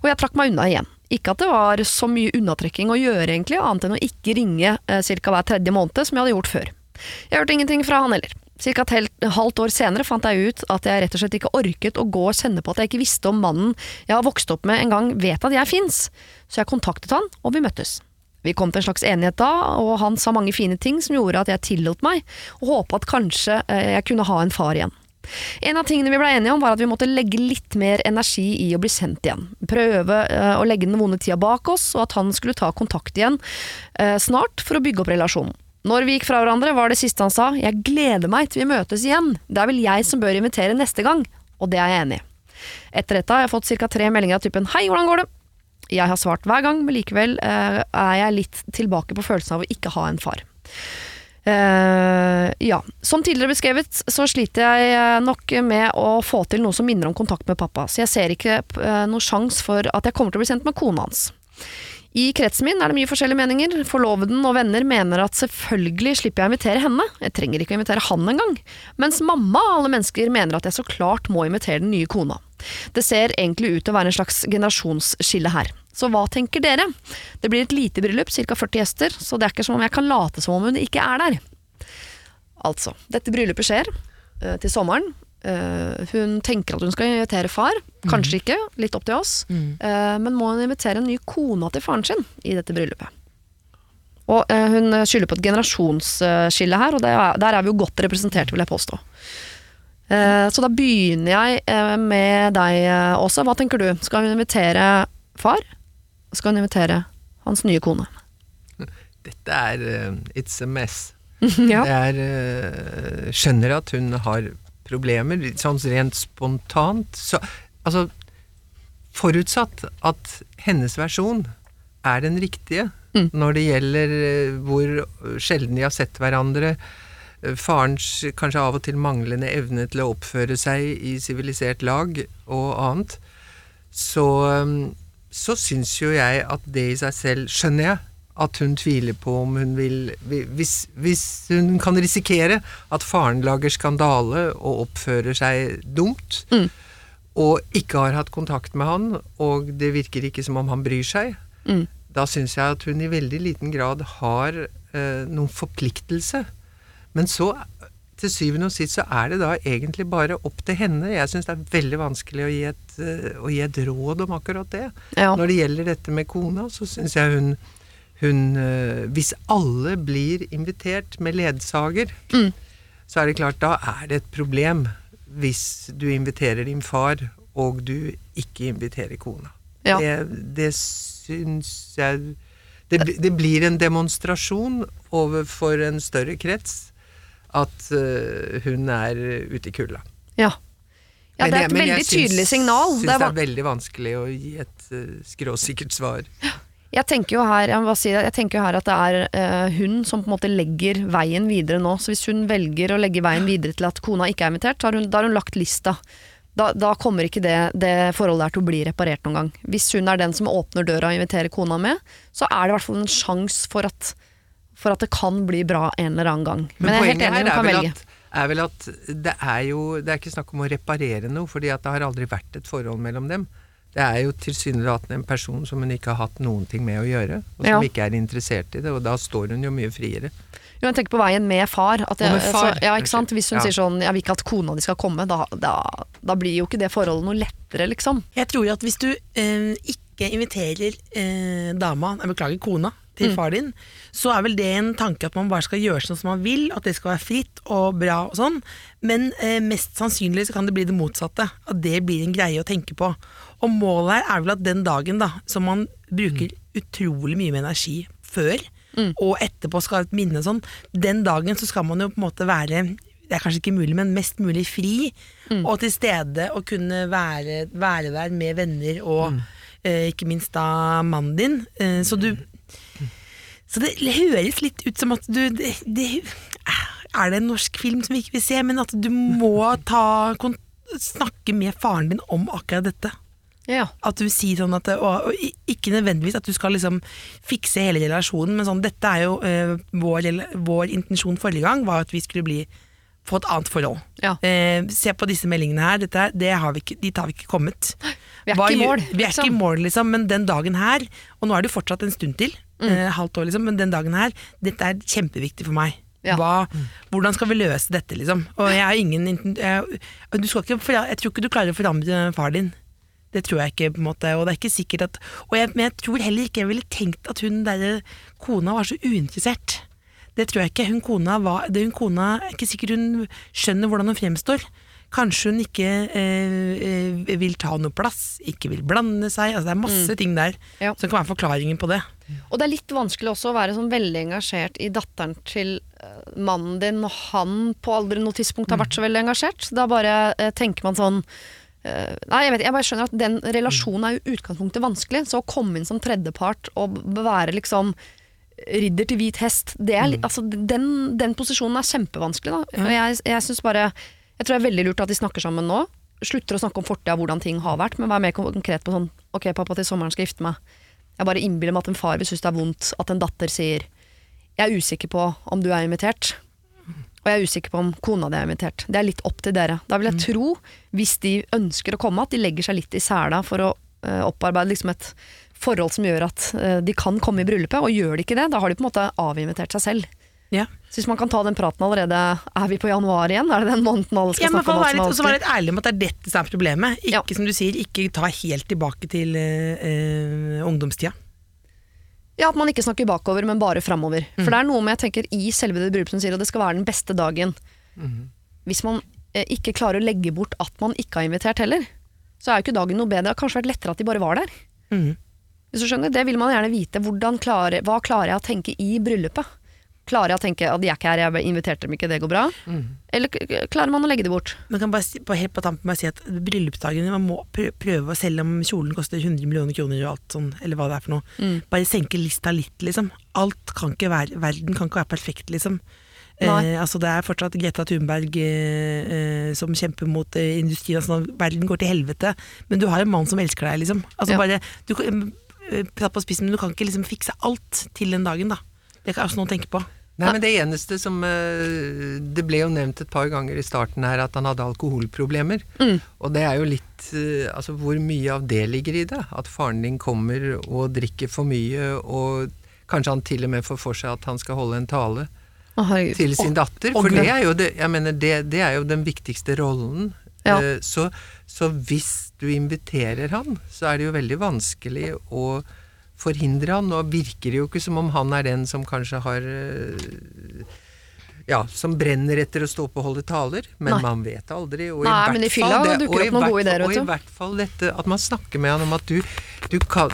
Og jeg trakk meg unna igjen. Ikke at det var så mye unnatrekking å gjøre egentlig, annet enn å ikke ringe eh, ca. hver tredje måned, som jeg hadde gjort før. Jeg hørte ingenting fra han heller. Cirka et halvt år senere fant jeg ut at jeg rett og slett ikke orket å gå og kjenne på at jeg ikke visste om mannen jeg har vokst opp med en gang vet at jeg fins. Så jeg kontaktet han, og vi møttes. Vi kom til en slags enighet da, og han sa mange fine ting som gjorde at jeg tillot meg, og håpe at kanskje eh, jeg kunne ha en far igjen. En av tingene vi ble enige om var at vi måtte legge litt mer energi i å bli sendt igjen. Prøve eh, å legge den vonde tida bak oss, og at han skulle ta kontakt igjen eh, snart for å bygge opp relasjonen. Når vi gikk fra hverandre, var det siste han sa 'jeg gleder meg til vi møtes igjen', det er vel jeg som bør invitere neste gang, og det er jeg enig i. Etter dette har jeg fått ca. tre meldinger av typen 'hei, hvordan går det?' Jeg har svart hver gang, men likevel eh, er jeg litt tilbake på følelsen av å ikke ha en far. Eh, ja. Som tidligere beskrevet, så sliter jeg eh, nok med å få til noe som minner om kontakt med pappa, så jeg ser ikke uh, noe sjanse for at jeg kommer til å bli sendt med kona hans. I kretsen min er det mye forskjellige meninger. Forloveden og venner mener at selvfølgelig slipper jeg å invitere henne, jeg trenger ikke å invitere han engang. Mens mamma av alle mennesker mener at jeg så klart må invitere den nye kona. Det ser egentlig ut til å være en slags generasjonsskille her. Så hva tenker dere? Det blir et lite bryllup, ca. 40 gjester, så det er ikke som om jeg kan late som om hun ikke er der. Altså, dette bryllupet skjer eh, til sommeren. Eh, hun tenker at hun skal invitere far, kanskje ikke, litt opp til oss. Eh, men må hun invitere en ny kone til faren sin i dette bryllupet? Og uh, hun skylder på et generasjonsskille her, og det er, der er vi jo godt representert, vil jeg påstå. Så da begynner jeg med deg Åse. Hva tenker du? Skal hun invitere far? Skal hun invitere hans nye kone? Dette er It's a mess. (laughs) ja. Det er eh, Skjønner at hun har problemer, sånn rent spontant. Så, altså Forutsatt at hennes versjon er den riktige Mm. når det gjelder eh, hvor sjelden de har sett hverandre, eh, farens kanskje av og til manglende evne til å oppføre seg i sivilisert lag og annet, så, um, så syns jo jeg at det i seg selv Skjønner jeg at hun tviler på om hun vil Hvis, hvis hun kan risikere at faren lager skandale og oppfører seg dumt, Mm. og ikke har hatt kontakt med han, og det virker ikke som om han bryr seg, Mm. da syns jeg at hun i veldig liten grad har eh, noen forpliktelse. Men så, til syvende og sist, så er det da egentlig bare opp til henne. Jeg syns det er veldig vanskelig å gi, et, eh, å gi et råd om akkurat det. Ja. Når det gjelder dette med kona, så syns jeg hun, hun eh, Hvis alle blir invitert med ledsager, Mm. så er det klart, da er det et problem hvis du inviterer din far, og du ikke inviterer kona. Ja. Det, det syns jeg det, det blir en demonstrasjon overfor en større krets at eh, hun er ute i kulda. Ja. ja, det er et jeg veldig tydelig signal. Syns Det er, veldig vanskelig å gi et eh, skråsikkert svar. Jeg tenker jo her, jeg tenker jo her at det er uh, hun som på en måte legger veien videre nå. Så hvis hun velger å legge veien videre til at kona ikke er invitert, har hun, da har hun lagt lista. Da, da kommer ikke det, det forholdet her til å bli reparert noen gang. Hvis hun er den som åpner døra og inviterer kona med, så er det i hvert fall en sjanse for for at det kan bli bra en eller annen gang. Men, jeg er helt enig, hun kan vel velge. at, er vel at det er jo Det er ikke snakk om å reparere noe, fordi at det har aldri vært et forhold mellom dem. Det er jo tilsynelatende en person som hun ikke har hatt noen ting med å gjøre, og som Ja. ikke er interessert i det, og da står hun jo mye friere. Jo, jeg tenker på veien med far. At jeg, med far. Så, ja, ikke sant? Hvis hun Ja. sier sånn 'jeg vil ikke at kona di skal komme', da, da, da blir jo ikke det forholdet noe lettere, liksom. Jeg tror at hvis du eh, ikke inviterer eh, dama, jeg beklager kona, til Mm. far din, så er vel det en tanke at man bare skal gjøre sånn som man vil, at det skal være fritt og bra og sånn, men eh, mest sannsynlig så kan det bli det motsatte, at det blir en greie å tenke på. Og målet her er vel at den dagen da, som man bruker utrolig mye med energi før, og etterpå skal ha et minne sånn, den dagen så skal man jo på en måte være det er kanskje ikke mulig, men mest mulig fri, og til stede og kunne være, være der med venner og eh, ikke minst da mannen din. Eh, så du Så det høres litt ut som at du det, det, Er det en norsk film som vi ikke vil se, men at du må ta snakke med faren din om akkurat dette? Ja. At du sier sånn at og, og Ikke nødvendigvis at du skal liksom fikse hele relasjonen, men sånn Dette er jo eh, vår, vår intensjon forrige gang, var at vi skulle bli få et annet forhold. Ja. Eh, se på disse meldingene her, dette, er- det har vi ikke, dit har vi ikke kommet. Vi er Hva ikke i mål, Vi er ikke i liksom. mål, liksom, men den dagen her, og nå er det jo fortsatt en stund til, Mm. eh, halvt år liksom, men den dagen her, dette er kjempeviktig for meg. Ja. Hva, hvordan skal vi løse dette, liksom? Og jeg har ingen jeg, du skal ikke, jeg tror ikke du klarer å forandre far din. Det tror jeg ikke, på en måte, og det er ikke sikkert at og jeg, Men jeg tror heller ikke jeg ville tenkt at hun der kona var så uinteressert. Det tror jeg ikke. Hun kona var, det hun kona er ikke sikkert hun skjønner hvordan hun fremstår. Kanskje hun ikke eh, eh, vil ta noe plass, ikke vil blande seg. Altså, det er masse ting der Ja. som kan være forklaringen på det. Og det er litt vanskelig også å være sånn veldig engasjert i datteren til eh, mannen din, når han på aldri noe tidspunkt har vært så veldig engasjert. Da bare eh, tenker man sånn Nei, jeg vet jeg bare skjønner at den relasjonen er jo utgangspunktet vanskelig. Så å komme inn som tredjepart og være liksom ridder til hvit hest, det er, mm. altså, den, den posisjonen er kjempevanskelig. Da. Og jeg, jeg synes bare Jeg tror det er veldig lurt at de snakker sammen nå. Slutter å snakke om fortida, hvordan ting har vært, men vær mer konkret på sånn Ok, pappa, til sommeren skal jeg gifte meg. Jeg bare innbiller meg at en far vil synes det er vondt at en datter sier Jeg er usikker på om du er invitert. Og jeg er usikker på om kona di er invitert. Det er litt opp til dere. Da vil jeg tro, hvis de ønsker å komme, at de legger seg litt i sela for å uh, opparbeide liksom et forhold som gjør at uh, de kan komme i bryllupet. Og gjør de ikke det, da har de på en måte avinvitert seg selv. Ja. Så hvis man kan ta den praten allerede Er vi på januar igjen? Er det den måneden alle skal Ja, snakke om være litt, så være litt ærlig om at det er dette som er problemet. Ikke Ja. som du sier, ikke ta helt tilbake til eh, ungdomstida. Ja, At man ikke snakker bakover, men bare framover. Mm. For det er noe med jeg tenker i selve det bryllupet som sier at det skal være den beste dagen. Mm. Hvis man eh, ikke klarer å legge bort at man ikke har invitert heller, så er jo ikke dagen noe bedre. Det har kanskje vært lettere at de bare var der. Mm. Hvis du skjønner, Det vil man gjerne vite. Hvordan klarer, hva klarer jeg å tenke i bryllupet? Klarer jeg å tenke at de er ikke her, jeg inviterte dem ikke, det går bra? Mm. Eller klarer man å legge det bort? Man kan bare si, på, helt på tampen bare si at bryllupsdagen Man må prøve, selv om kjolen koster 100 millioner kroner og alt sånn, eller hva det er for noe, Mm. bare senke lista litt, liksom. Alt kan ikke være, verden kan ikke være perfekt, liksom. Eh, altså det er fortsatt Greta Thunberg eh, eh, som kjemper mot eh, industrien. Altså, verden går til helvete. Men du har en mann som elsker deg, liksom. Altså Ja. bare, du, kan- eh, på spissen, men du kan ikke liksom fikse alt til den dagen, da. Det kan også noen tenke på. Nei, men det eneste som eh, Det ble jo nevnt et par ganger i starten her at han hadde alkoholproblemer. Mm. Og det er jo litt eh, Altså, hvor mye av det ligger i det? At faren din kommer og drikker for mye, og kanskje han til og med får for seg at han skal holde en tale oh, til sin datter. For det er jo, det, jeg mener, det, det er jo den viktigste rollen. Ja. Eh, Så, så hvis du inviterer han, så er det jo veldig vanskelig å forhindre han. Nå virker det jo ikke som om han er den som kanskje har eh, ja, som brenner etter å stå opp og holde taler, men Nei. man vet aldri. Og Nei, i men hvert fall det- og i hvert gode ideer, fall- vet Og i hvert fall dette at man snakker med han om at du, du kan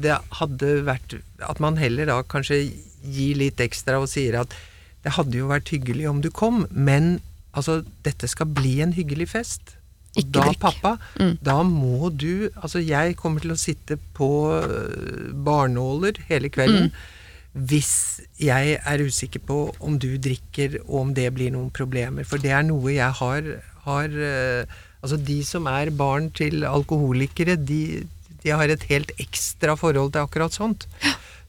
Det hadde vært At man heller da kanskje gir litt ekstra og sier at det hadde jo vært hyggelig om du kom, men altså, dette skal bli en hyggelig fest. Ikke da, drikk. pappa, Mm. da må du Altså, jeg kommer til å sitte på øh, barnåler hele kvelden. Mm. Hvis jeg er usikker på om du drikker, og om det blir noen problemer. For det er noe jeg har, har øh, Altså, de som er barn til alkoholikere, de, de har et helt ekstra forhold til akkurat sånt.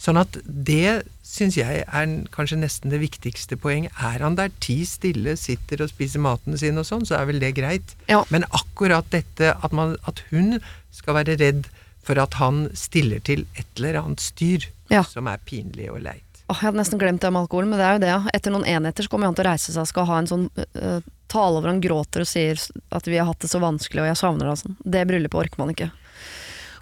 Sånn at det syns jeg er kanskje nesten det viktigste poenget. Er han der ti stille, sitter og spiser maten sin og sånn, så er vel det greit. Ja. Men akkurat dette at, man, at hun skal være redd for at han stiller til et eller annet styr Ja. som er pinlig og leit. Åh, jeg hadde nesten glemt det med alkoholen, men det er jo det. ja. Etter noen enheter så kommer han til å reise seg og skal ha en sånn uh, tale hvor han gråter og sier at vi har hatt det så vanskelig og jeg savner deg og sånn. Det bryllupet orker man ikke.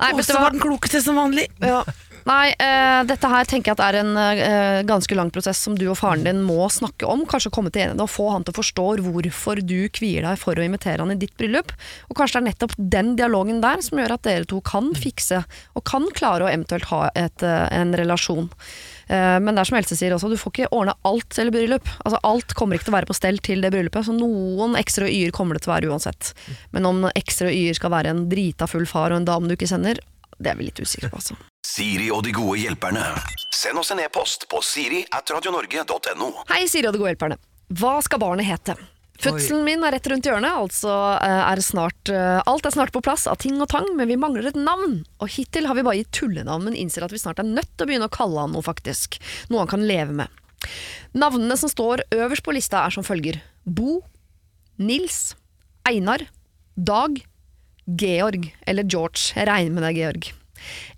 Nei, så var den klokeste som vanlig. Ja. Nei, uh, dette her tenker jeg er en uh, ganske lang prosess som du og faren din må snakke om. Kanskje komme til enighet og få han til å forstå hvorfor du kvier deg for å invitere han i ditt bryllup. Og kanskje det er nettopp den dialogen der som gjør at dere to kan fikse, og kan klare å eventuelt ha et, uh, en relasjon. Men det er som Else sier også, du får ikke ordne alt et bryllup. Altså Alt kommer ikke til å være på stell til det bryllupet, så noen ekstra y-er kommer det til å være uansett. Men om ekstra y-er skal være en drita full far og en dame du ikke kjenner, det er vi litt usikre på, altså. Siri og de gode hjelperne. Send oss en e-post på siri at radionorge.no. Hei, Siri og de gode hjelperne. Hva skal barnet hete? Fødselen min er rett rundt hjørnet, altså eh, er snart, eh, alt er snart på plass av ting og tang, men vi mangler et navn. Og hittil har vi bare gitt tullenavn, men innser at vi snart er nødt til å begynne å kalle han noe faktisk. Noe han kan leve med. Navnene som står øverst på lista er som følger. Bo, Nils, Einar, Dag, Georg eller George. Jeg regner med det, Georg.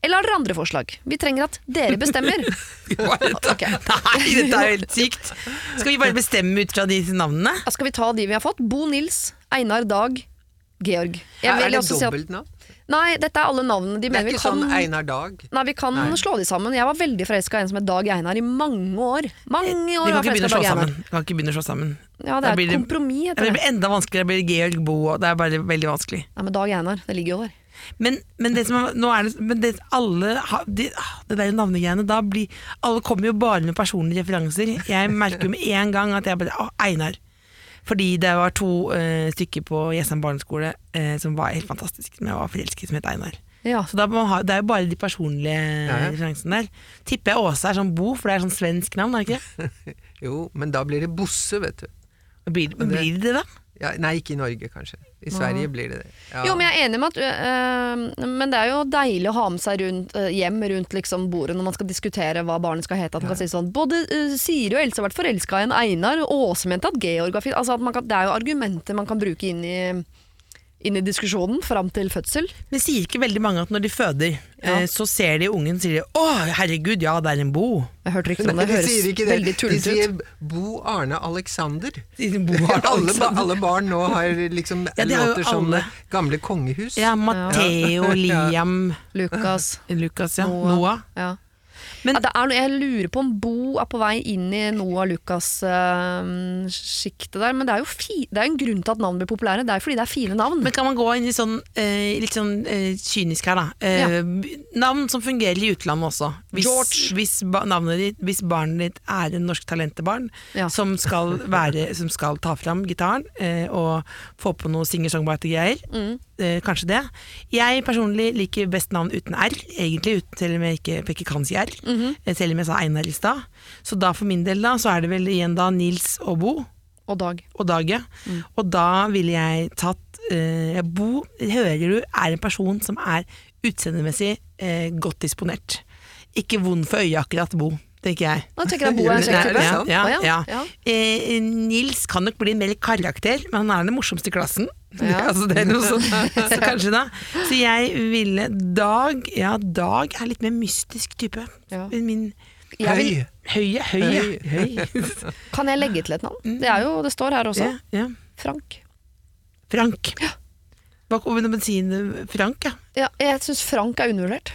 Eller har dere andre forslag? Vi trenger at dere bestemmer. (laughs) okay. Nei, dette er helt sykt. Skal vi bare bestemme ut fra de navnene? Da skal vi ta de vi har fått. Bo Nils, Einar Dag, Georg. Jeg er det også nå? nei, dette er alle navnene. De Det er mener vi ikke kan sånn Einar Dag? Nei, vi kan Nei. slå de sammen. Jeg var veldig forelska i en som het Dag Einar i mange år. Mange Vi år kan var ikke. Vi kan ikke begynne å slå sammen. Ja, det er et kompromiss, heter Det det. blir enda vanskeligere. Det blir Georg Bo og Det er bare veldig vanskelig. Nei, men Dag Einar, det ligger jo der. Men, men det som nå er det, men det, alle de, ah, det der navnegreiene da blir, Alle kommer jo bare med personlige referanser. Jeg merker jo med en gang at jeg bare Å, Einar. Fordi det var to uh, stykker på Jessheim barneskole uh, som var helt fantastiske, som jeg var forelsket som het Einar. Ja. Så da ha, Det er jo bare de personlige Ja, ja. referansene der. Tipper jeg Åse er sånn Bo, for det er sånn svensk navn, er det ikke? (laughs) Jo, men da blir det Bosse, vet du. Blir, blir det det, da? Ja, nei, ikke i Norge, kanskje. I Sverige blir det det. Ja. Jo, men jeg er enig med at øh, Men det er jo deilig å ha med seg rundt, øh, hjem rundt liksom bordet når man skal diskutere hva barnet skal hete. At man kan si sånn Både øh, Siri og Else har vært forelska i en Einar, og Åse mente at Georg var fint. Altså kan, det er jo argumenter man kan bruke inn i, inn i diskusjonen fram til fødsel. Men sier ikke veldig mange at når de føder, Ja. eh, så ser de ungen og sier 'Å, herregud, ja, det er en Bo'. Jeg hørte ikke om det. høres sier ikke det. veldig De sier ut. Bo Arne Alexander. Sier Bo Arne (laughs) alle, Alexander. alle barn nå har liksom Ja, de har låter som alle. gamle kongehus. Ja, Matteo, (laughs) Liam, Lukas. Lukas, ja. Noah. Noah. Ja. Men- ja, det noe, jeg lurer på om Bo er på vei inn i Noah Lucas-sjiktet der, men det er jo fi, det er en grunn til at navn blir populære. Det er fordi det er fine navn. Men kan man gå inn i sånn, uh, litt sånn uh, kynisk her, da. Eh, b- Navn som fungerer i utlandet også. Hvis, George. Hvis, ba, ditt, hvis barnet ditt er en norsk talentebarn Ja. som, skal være, som skal ta fram gitaren og få på noe singer-songwriter-greier, Mm. Eh, kanskje det. Jeg personlig liker best navn uten R, egentlig, uten, selv om jeg ikke, ikke kan si R. eh, Selv om jeg sa Einar i stad. Så da for min del da, så er det vel igjen da Nils og Bo Og Dag. og Dag, ja. Og da ville jeg tatt eh, Bo, hører du, er en person som er utseendemessig eh, godt disponert. Ikke vond for øyet akkurat, Bo, tenker jeg. Nå tenker jeg Bo er en kjekk type. Ja, ja, ja. ja. Ja. Eh, Nils kan nok bli mer karakter, men han er den morsomste i klassen. (laughs) Ja. (laughs) altså, det er noe sånn, (laughs) så kanskje da. Så jeg ville Dag Ja, Dag er litt mer mystisk type. Ja. Min vil, Høye, høye, høye. kan jeg legge til et navn? Det er jo, det står her også. Ja. Frank. Frank. Hva kommer bensin Frank, ja. Ja, jeg syns Frank er undervurdert.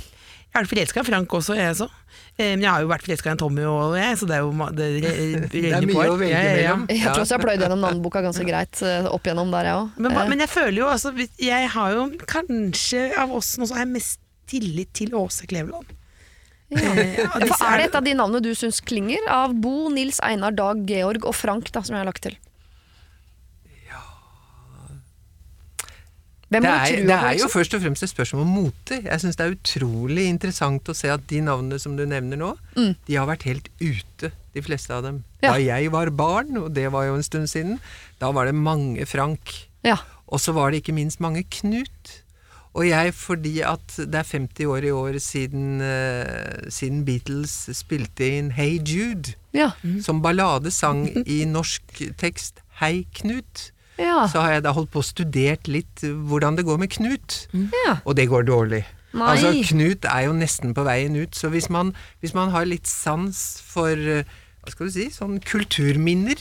Har vært forelska i Frank også, jeg så. Eh, Men jeg har jo vært forelska i Tommy og jeg, så det er jo det, det, (laughs) Det er mye å velge mellom. Jeg tror også jeg pløyde gjennom navneboka ganske greit eh, opp igjennom der, jeg òg. Men, men jeg føler jo altså Jeg har jo kanskje av oss nå så har jeg mest tillit til Åse Kleveland. Ja. av er det et av de navnene du syns klinger? Av Bo, Nils, Einar, Dag, Georg og Frank, da, som jeg har lagt til. Hvem Det er, det er jo først og fremst et spørsmål om mote. Jeg syns det er utrolig interessant å se at de navnene som du nevner nå, de har vært helt ute, de fleste av dem. Mm. Ja. Da jeg var barn, og det var jo en stund siden, da var det mange Frank. Ja. Og så var det ikke minst mange Knut. Og jeg, fordi at det er 50 år i år siden, uh, siden Beatles spilte inn Hey Jude, Ja. som balladesang i norsk tekst Hei Knut, Ja. så har jeg da holdt på og studert litt hvordan det går med Knut. ja. Og det går dårlig. Nei. Altså, Knut er jo nesten på veien ut, så hvis man, hvis man har litt sans for eh, hva skal du si, sånn kulturminner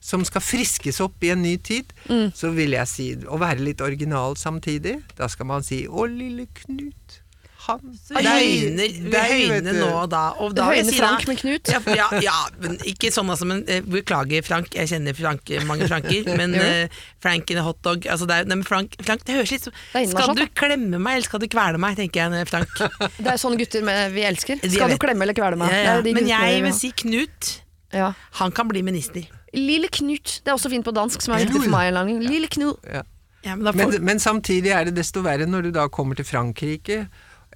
som skal friskes opp i en ny tid, Mm. så vil jeg si å være litt original samtidig. Da skal man si 'Å, lille Knut'. Han vi høyner nå og da. Og da da- Frank med Knut. Ja, ja, ja, men ikke sånn altså, men eh, beklager Frank, jeg kjenner Frank, mange Franker, (laughs) men eh, Frank in a hotdog altså det, er, nei, men Frank, Frank, det høres litt er Skal du klemme meg, eller skal du kvele meg, tenker jeg Frank. (laughs) Det er sånne gutter med, vi elsker. Skal du klemme eller kvele meg? Ja, ja. Men jeg vil si Knut. ja. Han kan bli minister. Lille Knut. Det er også fint på dansk, som er viktig for meg. Lille Knut. Ja. Ja, men får... Men, men samtidig er det desto verre når du da kommer til Frankrike,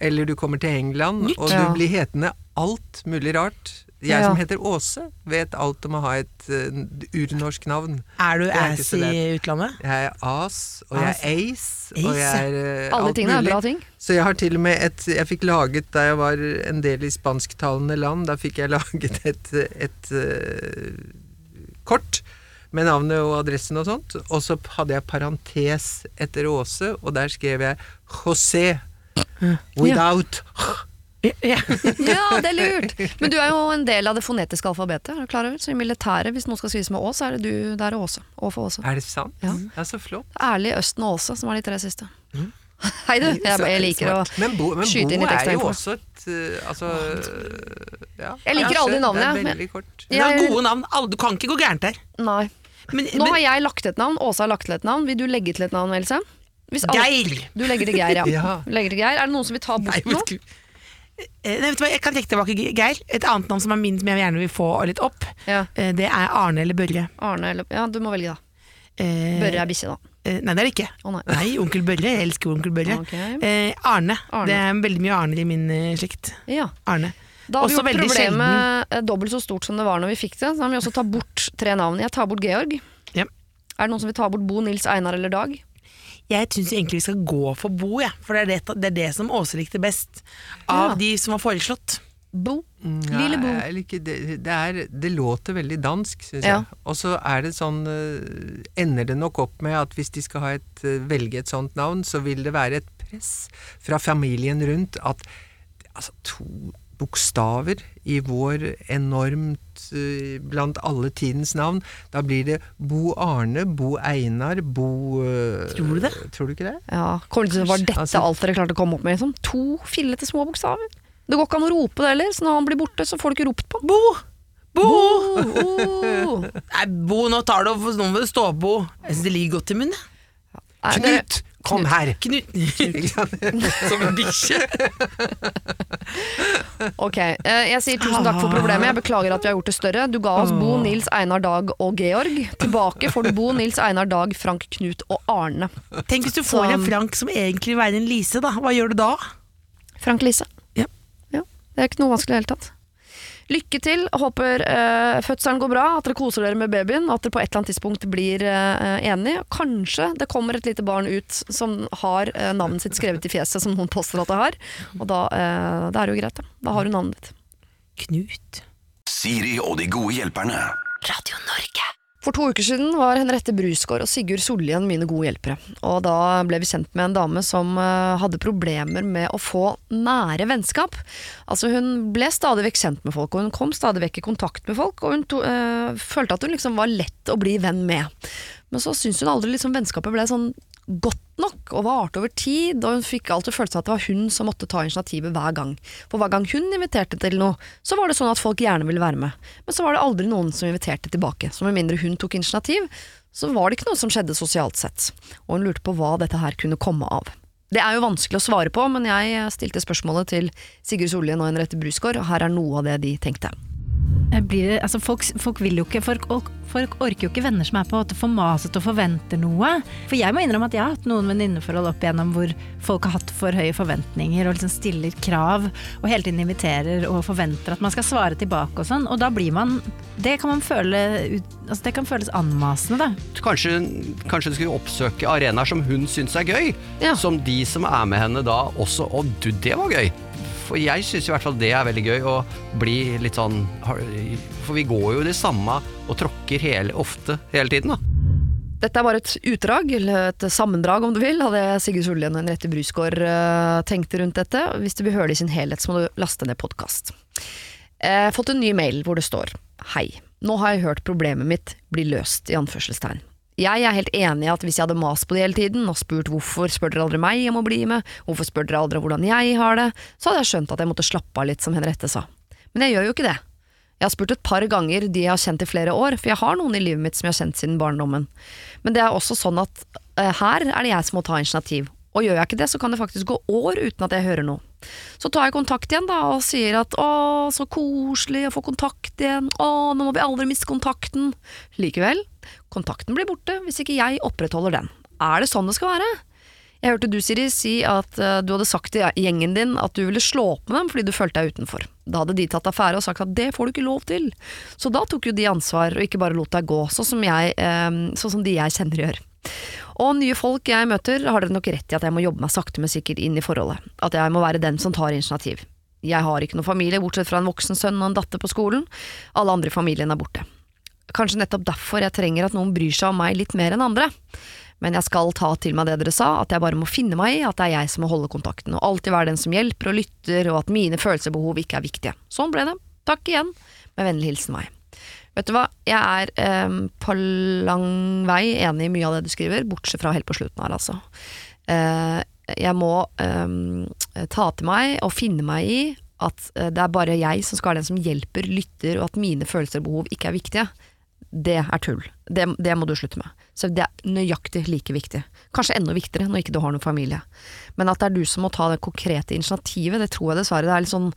eller du kommer til England, Nytt. og Ja. du blir hetende alt mulig rart. Jeg som heter Åse, vet alt om å ha et uh, urnorsk navn. er du ass i utlandet? Jeg er As, og jeg er Ace, Ace, og jeg er uh, Alle alt tingene er bra ting. Så jeg har til og med et Jeg fikk laget da jeg var en del i spansktalende land, da fikk jeg (laughs) laget et, et uh, kort med navnet og adressen og sånt, og så hadde jeg parentes etter Åse, og der skrev jeg José. Without Ja. Ja, det er lurt! Men du er jo en del av det fonetiske alfabetet. er du klar over? Så i militæret, hvis noe skal skrives med Å, så er det du der og Åse. Å for Åse. Er det sant? Ja. ja så flott. Ærlig, Østen og Åse, som var de tre siste. (laughs) Hei du, jeg, jeg liker å. Men Bo, men skyte inn Bo litt ekstra er jo også et eh, Altså ja, Jeg liker alle de navnene, kort. Det er gode navn. Du kan ikke gå gærent der. Nei. Men, Nå men har jeg lagt til et navn, Åse har lagt til et navn. Vil du legge til et navn, Else? Geir! Du legger til Geir, ja. (laughs) Ja. Legger til Geir. Er det noen som vil ta Nei, bort noe? vet du- Eh, nei, vet du hva, Jeg kan trekke tilbake Geir. Et annet navn som er min, som jeg gjerne vil få litt opp, Ja. eh, det er Arne eller Børre. Arne eller Ja, du må velge, da. Eh, Børre er bikkje, da. eh, nei, det er det ikke. Oh, nei. Nei, onkel Børre. Jeg elsker onkel Børre. Okay. Eh, Arne. Arne. Det er veldig mye Arner i min slekt. Ja. Arne. Da har vi gjort problemet sjelden. dobbelt så stort som det var når vi fikk det. Så da må vi også ta bort tre navn. Jeg tar bort Georg. Ja. Er det noen som vil ta bort Bo, Nils, Einar eller Dag? Jeg syns egentlig vi skal gå for Bo, jeg. For det er det, det er det som Åse likte best. Av Ja. de som var foreslått. Bo. Ja, Lille Bo. jeg liker det, det, er, det låter veldig dansk, syns Ja. jeg. Og så er det sånn eh, Ender det nok opp med at hvis de skal ha et, eh, velge et sånt navn, så vil det være et press fra familien rundt at altså, to bokstaver i vår enormt eh, blant alle tidens navn, da blir det Bo Arne, Bo Einar, Bo eh, Tror du det? Tror du ikke det? Ja, kommer det Var dette Altså- alt dere klarte å komme opp med? Liksom? To fillete små bokstaver? Det går ikke an å rope det heller, så når han blir borte, så får du ikke ropt på Bo! Bo! Bo! Nei, Bo, nå tar du Nå må du stå opp, Bo. Jeg syns det ligger godt i munnen. jeg. Dere- Knut! Kom her! Knut (laughs) Knut som en bikkje. (laughs) Ok, eh, jeg sier tusen takk for problemet. Jeg beklager at vi har gjort det større. Du ga oss Bo, Nils, Einar, Dag og Georg. Tilbake får du Bo, (laughs) Nils, Einar, Dag, Frank, Knut og Arne. Tenk hvis du får Så- en Frank som egentlig vil være en Lise, da. Hva gjør du da? Frank Lise. Ja. Ja, det er ikke noe vanskelig i det hele tatt. Lykke til. Håper uh, fødselen går bra, at dere koser dere med babyen, og at dere på et eller annet tidspunkt blir uh, enige. Kanskje det kommer et lite barn ut som har uh, navnet sitt skrevet i fjeset, som noen påstår at det har. Og da det er det jo greit, da. Da har du navnet ditt. Knut. Siri og de gode hjelperne. Radio Norge. For to uker siden var Henriette Brusgaard og Sigurd Sollien mine gode hjelpere. Og da ble vi kjent med en dame som eh, hadde problemer med å få nære vennskap. Altså Hun ble stadig vekk kjent med folk, og hun kom stadig vekk i kontakt med folk. Og hun to, øh, følte at hun liksom var lett å bli venn med. Men så syntes hun aldri liksom vennskapet ble sånn godt nok og varte over tid, og hun fikk alltid følelsen av at det var hun som måtte ta initiativet hver gang. For hver gang hun inviterte til noe, så var det sånn at folk gjerne ville være med. Men så var det aldri noen som inviterte tilbake. Så med mindre hun tok initiativ, så var det ikke noe som skjedde sosialt sett. Og hun lurte på hva dette her kunne komme av. Det er jo vanskelig å svare på, men jeg stilte spørsmålet til Sigurd Sollien og Henriette Brusgaard, og her er noe av det de tenkte. Eh, Blir det, altså folk, folk vil jo ikke folk, folk orker jo ikke venner som er på en måte for masete og forventer noe. For jeg må innrømme at jeg har hatt noen venninneforhold opp igjennom hvor folk har hatt for høye forventninger og liksom stiller krav og hele tiden inviterer og forventer at man skal svare tilbake og sånn. Og da blir man Det kan man føle altså det kan føles anmasende, da. Kanskje, kanskje du skulle oppsøke arenaer som hun syns er gøy. Ja. Som de som er med henne da også Å, du, det var gøy! For jeg syns i hvert fall det er veldig gøy å bli litt sånn For vi går jo det samme og tråkker hele, ofte hele tiden, da. Dette er bare et utdrag, eller et sammendrag om du vil, det Sigurd Sollien og Henriette Brusgaard tenkt tenkte rundt dette. Hvis du vil høre det i sin helhet, så må du laste ned podkast. Har fått en ny mail hvor det står Hei, nå har jeg hørt problemet mitt bli løst, i anførselstegn. Jeg er helt enig i at hvis jeg hadde mast på det hele tiden og spurt hvorfor spør dere aldri meg om å bli med, hvorfor spør dere aldri hvordan jeg har det, så hadde jeg skjønt at jeg måtte slappe av litt, som Henriette sa. Men jeg gjør jo ikke det. Jeg har spurt et par ganger de jeg har kjent i flere år, for jeg har noen i livet mitt som jeg har kjent siden barndommen. Men det er også sånn at uh, her er det jeg som må ta initiativ. Og gjør jeg ikke det, så kan det faktisk gå år uten at jeg hører noe. Så tar jeg kontakt igjen da og sier at å, så koselig å få kontakt igjen, å, nå må vi aldri miste kontakten. Likevel, kontakten blir borte hvis ikke jeg opprettholder den. Er det sånn det skal være? Jeg hørte du, Siri, si at eh, du hadde sagt til gjengen din at du ville slå opp med dem fordi du følte deg utenfor. Da hadde de tatt affære og sagt at det får du ikke lov til. Så da tok jo de ansvar og ikke bare lot deg gå, sånn som, jeg, eh, sånn som de jeg kjenner gjør. Og nye folk jeg møter, har dere nok rett i at jeg må jobbe meg sakte, men sikkert inn i forholdet. At jeg må være den som tar initiativ. Jeg har ikke noen familie, bortsett fra en voksen sønn og en datter på skolen. Alle andre i familien er borte. Kanskje nettopp derfor jeg trenger at noen bryr seg om meg litt mer enn andre. Men jeg skal ta til meg det dere sa, at jeg bare må finne meg i at det er jeg som må holde kontakten, og alltid være den som hjelper og lytter, og at mine følelser og behov ikke er viktige. Sånn ble det. Takk igjen. Med vennlig hilsen meg. Vet du hva, jeg er eh, på lang vei enig i mye av det du skriver, bortsett fra helt på slutten her, altså. Eh, jeg må eh, ta til meg og finne meg i at eh, det er bare jeg som skal være den som hjelper, lytter, og at mine følelser og behov ikke er viktige. Det er tull. Det, det må du slutte med. Så det er nøyaktig like viktig. Kanskje enda viktigere når ikke du har noen familie. Men at det er du som må ta det konkrete initiativet, det tror jeg dessverre det er litt sånn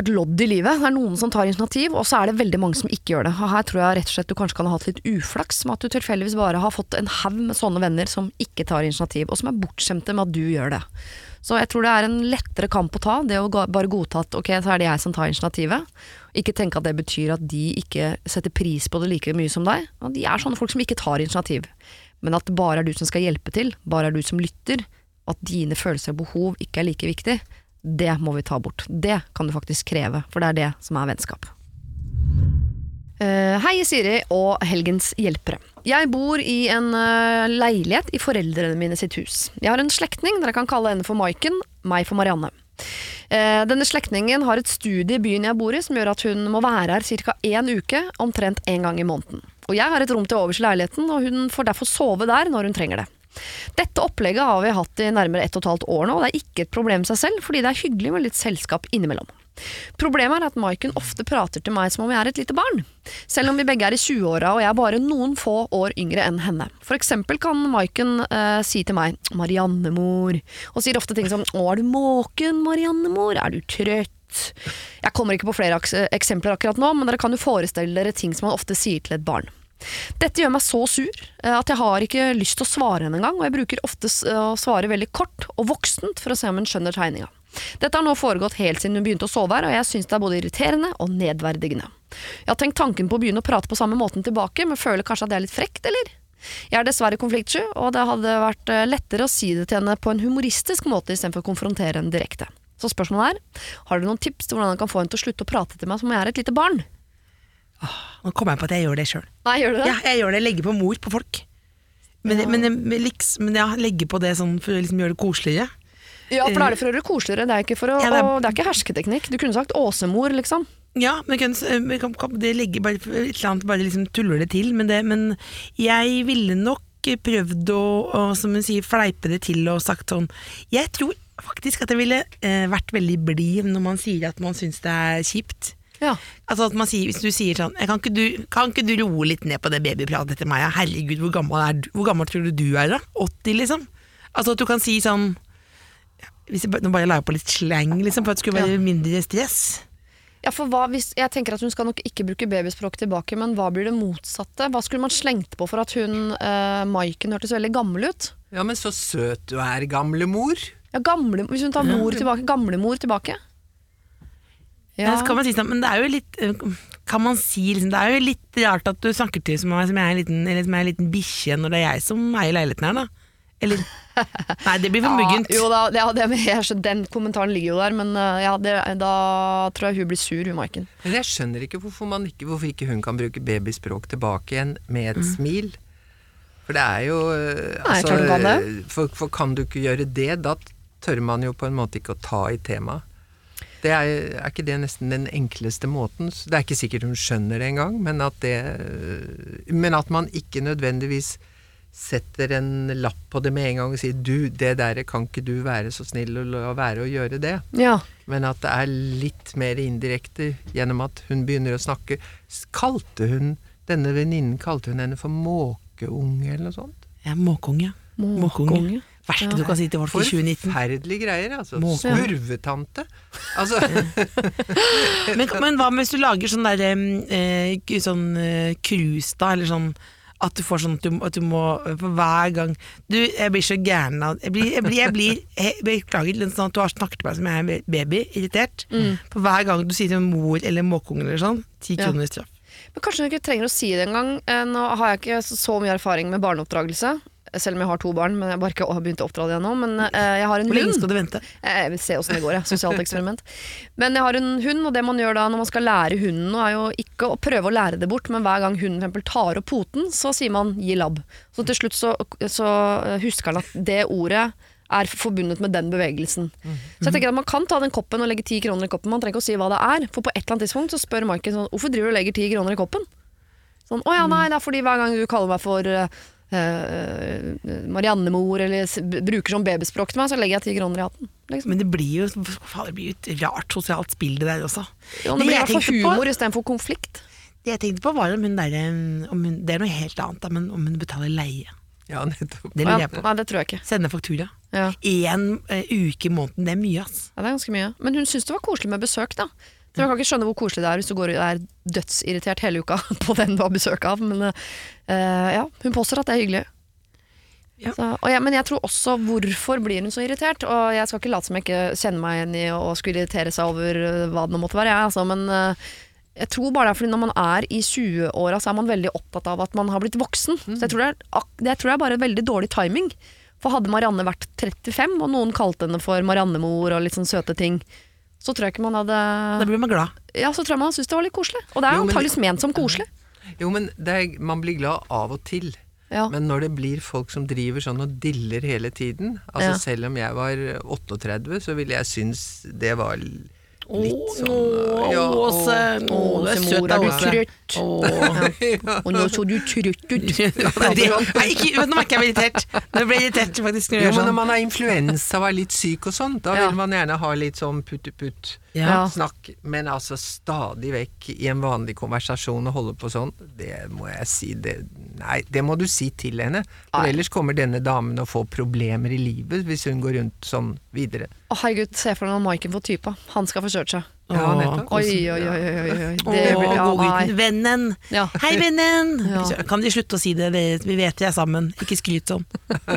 et lodd i livet. Det er noen som tar initiativ, og så er det veldig mange som ikke gjør det. Og her tror jeg rett og slett du kanskje kan ha hatt litt uflaks med at du tilfeldigvis bare har fått en haug med sånne venner som ikke tar initiativ, og som er bortskjemte med at du gjør det. Så jeg tror det er en lettere kamp å ta, det å bare godta at ok, så er det jeg som tar initiativet. Ikke tenke at det betyr at de ikke setter pris på det like mye som deg. Og de er sånne folk som ikke tar initiativ. Men at det bare er du som skal hjelpe til, bare er du som lytter, at dine følelser og behov ikke er like viktig, det må vi ta bort. Det kan du faktisk kreve, for det er det som er vennskap. Uh, hei, Siri og helgens hjelpere. Jeg bor i en eh, leilighet i foreldrene mine sitt hus. Jeg har en slektning, dere kan kalle henne for Maiken, meg for Marianne. Eh, denne slektningen har et studie i byen jeg bor i som gjør at hun må være her ca. én uke, omtrent én gang i måneden. Og jeg har et rom til overs i leiligheten, og hun får derfor sove der når hun trenger det. Dette opplegget har vi hatt i nærmere ett og et halvt år nå, og det er ikke et problem i seg selv, fordi det er hyggelig med litt selskap innimellom. Problemet er at Maiken ofte prater til meg som om jeg er et lite barn. Selv om vi begge er i 20-åra og jeg er bare noen få år yngre enn henne. For eksempel kan Maiken eh, si til meg 'Mariannemor', og sier ofte ting som 'Å, er du måken, Mariannemor? Er du trøtt?' Jeg kommer ikke på flere eksempler akkurat nå, men dere kan jo forestille dere ting som man ofte sier til et barn. Dette gjør meg så sur eh, at jeg har ikke lyst til å svare henne engang, og jeg bruker ofte å svare veldig kort og voksent for å se om hun skjønner tegninga. Dette har nå foregått helt siden hun begynte å sove her, og jeg syns det er både irriterende og nedverdigende. Jeg har tenkt tanken på å begynne å prate på samme måten tilbake, men føler kanskje at det er litt frekt, eller? Jeg er dessverre konfliktsky, og det hadde vært eh, lettere å si det til henne på en humoristisk måte istedenfor å konfrontere henne direkte. Så spørsmålet er, har dere noen tips til hvordan jeg kan få henne til å slutte å prate til meg som om jeg er et lite barn? Nå kommer jeg på at jeg gjør det sjøl. Ja, jeg gjør det. Jeg legger på mor på folk. Men, ja. men, men, liksom, men jeg legger på det sånn for å liksom gjøre det koseligere. Ja, for da er det for å gjøre det koseligere, det er ikke, for å, Ja, det er- å- det er ikke hersketeknikk. Du kunne sagt Åsemor, liksom. Ja, men kan, kan, kan, det legger bare et eller annet, bare liksom tuller det til. Men, det, men jeg ville nok prøvd å, å, som hun sier, fleipe det til og sagt sånn Jeg tror faktisk at jeg ville eh, vært veldig blid når man sier at man syns det er kjipt. Ja. Altså at man sier, Hvis du sier sånn kan ikke, du, 'Kan ikke du roe litt ned på det babypratet etter meg?' Ja, Herregud, hvor gammel, er du, hvor gammel tror du du er, da? 80, liksom? Altså at du kan si sånn hvis jeg, Nå bare la jeg på litt slang, liksom, for at det skulle være mindre stress. Ja, for hva hvis, jeg tenker at Hun skal nok ikke bruke babyspråk tilbake, men hva blir det motsatte? Hva skulle man slengt på for at hun, eh, Maiken, hørtes veldig gammel ut? Ja, men så søt du er, gamle mor. Ja, gamle, Hvis hun tar mor tilbake, gamlemor tilbake? Ja. Kan man si sånn, men det er jo litt eh, Kan man si liksom, Det er jo litt rart at du snakker til som, om- som jeg er en liten, eller som er en liten bikkje når det er jeg som eier leiligheten her, da. Eller (laughs) Nei, det blir for muggent. jo da, det, det, jeg den kommentaren ligger jo der, men eh, ja, det, da tror jeg hun blir sur, hun Maiken. Men jeg skjønner ikke hvorfor, man ikke hvorfor ikke hun kan bruke babyspråk tilbake igjen med et smil. For det er jo øh, Nei, klart hun kan det. For, for kan du ikke gjøre det, da tør man jo på en måte ikke å ta i temaet. Det er, er ikke det nesten den enkleste måten? Det er ikke sikkert hun skjønner det engang, men at det øh, Men at man ikke nødvendigvis setter en lapp på det med en gang og sier du, det der kan ikke du være så snill å la være å gjøre det. Ja. Men at det er litt mer indirekte gjennom at hun begynner å snakke. Kalte hun denne venninnen kalte hun henne for måkeunge eller noe sånt? Ja, måkeunge. Måkeunge. Verste du kan si til folk i 2019. Forferdelige greier, altså. Måke. Smurvetante. Altså, (laughs) Men, men hva med hvis du lager sånn der eh, sånn eh, cruise, da, eller sånn at du får sånn at du, at du må for hver gang Du, jeg blir så gæren av Jeg blir, jeg blir, jeg blir jeg, Beklager litt sånn at du har snakket til meg som jeg er en baby, irritert. For hver gang du sier til mor eller måkeungen eller sånn, ti Ja. kroner straff. Men kanskje hun ikke trenger å si det engang. Eh, Nå har jeg ikke så mye erfaring med barneoppdragelse, selv om jeg har to barn, men jeg bare ikke har begynt å oppdra dem ennå. Men eh, jeg har en Hvor lenge skal du vente? Jeg vil se åssen det går, jeg. Sosialt eksperiment. Men jeg har en hund, og det man gjør da når man skal lære hunden, er jo ikke å prøve å lære det bort, men hver gang hunden eksempel tar opp poten, så sier man 'gi labb'. Så til slutt så, så husker han at det ordet er forbundet med den bevegelsen. Så jeg tenker at Man kan ta den koppen og legge ti kroner i koppen, man trenger ikke å si hva det er. For på et eller annet tidspunkt så spør Maiken sånn 'hvorfor driver du og legger ti kroner i koppen?' Sånn 'Å ja, nei, det er fordi hver gang du kaller meg for eh, eh, Mariannemor eller bruker sånn babyspråk til meg, så legger jeg ti kroner i hatten. Liksom. Men det blir jo faen, det blir jo et rart sosialt spill, det der også. Jo, det Det blir i hvert fall humor istedenfor konflikt. Det jeg tenkte på, var om hun der om hun, Det er noe helt annet, da, men om hun betaler leie. ja, nettopp. Det lurer jeg på. nei, det tror jeg ikke. Sende faktura. Ja. Én eh, uke i måneden, det er mye, ass. Ja, det er ganske mye. Men hun syns det var koselig med besøk, da. Så jeg kan ikke skjønne hvor koselig det er hvis du går og er dødsirritert hele uka (laughs) på den du har besøk av. Men uh, ja, hun påstår at det er hyggelig. Ja. Så, og jeg, men jeg tror også hvorfor blir hun så irritert? Og jeg skal ikke late som jeg ikke kjenner meg igjen i å skulle irritere seg over eh, hva det nå måtte være, jeg, altså, men uh, jeg tror bare det er fordi når man er i 20-åra, så er man veldig opptatt av at man har blitt voksen. Så jeg tror det, er, det tror jeg er bare veldig dårlig timing. For hadde Marianne vært 35, og noen kalte henne for Mariannemor og litt sånn søte ting, så tror jeg ikke man hadde Da blir man glad. Ja, så tror jeg man syntes det var litt koselig. Og det er antakeligvis ment som koselig. Jo, men det er, man blir glad av og til. Ja. Men når det blir folk som driver sånn og diller hele tiden Altså Ja. Selv om jeg var 38, så ville jeg synes det var Litt sånn Åh, ja, Åse. å, du er søt, du Åse. trøtt? Åh. (laughs) Og nå så du trøtt ut. Ja, det, nei, ikke, nå merker jeg meg irritert. Nå ble jeg irritert faktisk når Jo, men når sånn. man har influensa og er litt syk og sånn, da Ja. vil man gjerne ha litt sånn putt-putt. Ja. Snakk, men altså stadig vekk i en vanlig konversasjon og holde på sånn, det må jeg si det, Nei, det må du si til henne. For Nei. ellers kommer denne damen å få problemer i livet hvis hun går rundt sånn videre. Å herregud, se for deg Maiken får typa. Han skal forsøke seg. Ja, nettopp. Oi, oi, oi. oi, oi. Det blir- ja, nei. Vennen. Ja. Hei, vennen! (laughs) Ja. Kan de slutte å si det? Vi vet vi er sammen. Ikke skryt sånn. (laughs)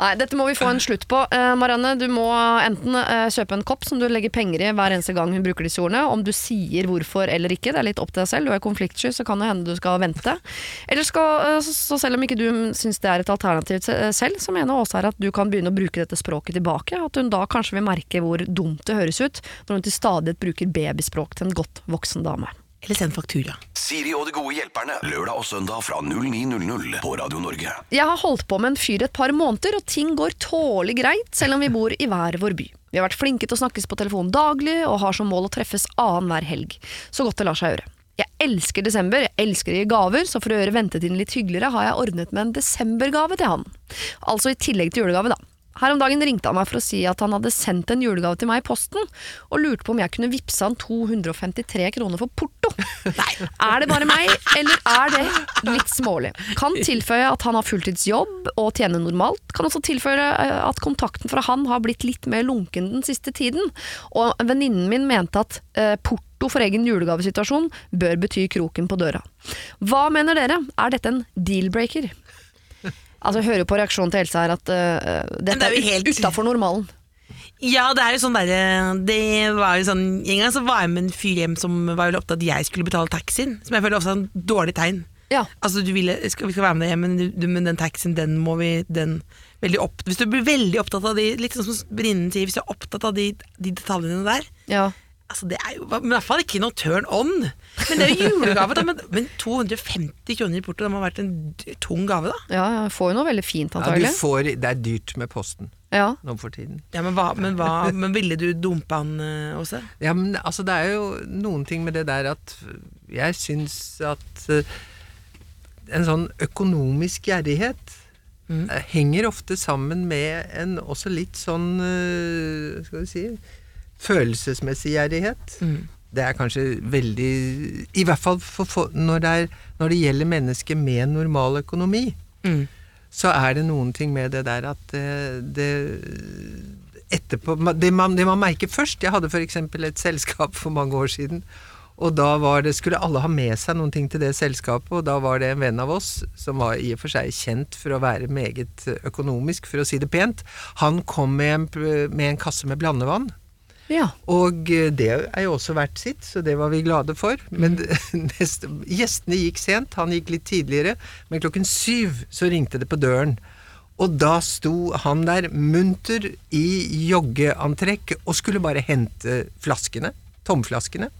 Nei, dette må vi få en slutt på. Eh, Marianne, du må enten eh, kjøpe en kopp som du legger penger i hver eneste gang hun bruker disse ordene. Om du sier hvorfor eller ikke, det er litt opp til deg selv. Du er konfliktsky, så kan det hende du skal vente. Eller skal, eh, så, selv om ikke du syns det er et alternativ se- selv, så mener Åse her at du kan begynne å bruke dette språket tilbake. At hun da kanskje vil merke hvor dumt det høres ut når hun til bruker babyspråk til en godt voksen dame. Eller send faktura. Siri og de gode hjelperne. Lørdag og søndag fra 09.00 på Radio Norge. Jeg har holdt på med en fyr et par måneder, og ting går tålelig greit, selv om vi bor i hver vår by. Vi har vært flinke til å snakkes på telefon daglig, og har som mål å treffes annenhver helg. Så godt det lar seg gjøre. Jeg elsker desember, jeg elsker å gi gaver, så for å gjøre ventetiden litt hyggeligere har jeg ordnet med en desembergave til han. Altså i tillegg til julegave, da. Her om dagen ringte han meg for å si at han hadde sendt en julegave til meg i posten, og lurte på om jeg kunne vippse han 253 kroner for porto. (laughs) Nei, er det bare meg, eller er det litt smålig? Kan tilføye at han har fulltidsjobb og tjener normalt. Kan også tilføye eh, at kontakten fra han har blitt litt mer lunken den siste tiden. Og venninnen min mente at eh, porto for egen julegavesituasjon bør bety kroken på døra. Hva mener dere? Er dette en deal-breaker? Altså, jeg hører jo på reaksjonen til Else her at uh, dette det er er, helt- ut utafor normalen. Ja, det er jo sånn derre Det var jo sånn En gang så var jeg med en fyr hjem som var veldig opptatt av at jeg skulle betale taxien. Som jeg føler ofte er en dårlig tegn. Ja. Altså du ville, skal, Vi skal være med deg hjem, men, du, men den taxien, den må vi den, opp, Hvis du blir veldig opptatt av de Litt sånn som venninnen sier, hvis du er opptatt av de, de detaljene der ja. Altså Det er jo i hvert fall ikke noe turn on. Men det er jo julegave, da. Men, men 250 kroner i porto, det må ha vært en tung gave, da. Ja, jeg får jo noe veldig fint, Ja, antagelig. får, det er dyrt med posten Ja, nå for tiden. Ja, Men, hva, men, hva, (laughs) men ville du dumpe han uh, også? Ja, men altså det er jo noen ting med det der at jeg syns at uh, en sånn økonomisk gjerrighet mm. henger ofte sammen med en også litt sånn uh, skal vi si følelsesmessig gjerrighet. Det er kanskje veldig I hvert fall for, når, det er, når det gjelder mennesker med normal økonomi Mm. så er det noen ting med det der at det, det etterpå det man, det man merker først Jeg hadde f.eks. et selskap for mange år siden. Og da var det, skulle alle ha med seg noen ting til det selskapet, og da var det en venn av oss, som var i og for seg kjent for å være meget økonomisk, for å si det pent, han kom med en, med en kasse med blandevann. Ja. Og eh, det er jo også verdt sitt, så det var vi glade for. Men (laughs) neste, gjestene gikk sent, han gikk litt tidligere, men klokken syv så ringte det på døren. Og da sto han der munter i joggeantrekk og skulle bare hente flaskene, tomflaskene.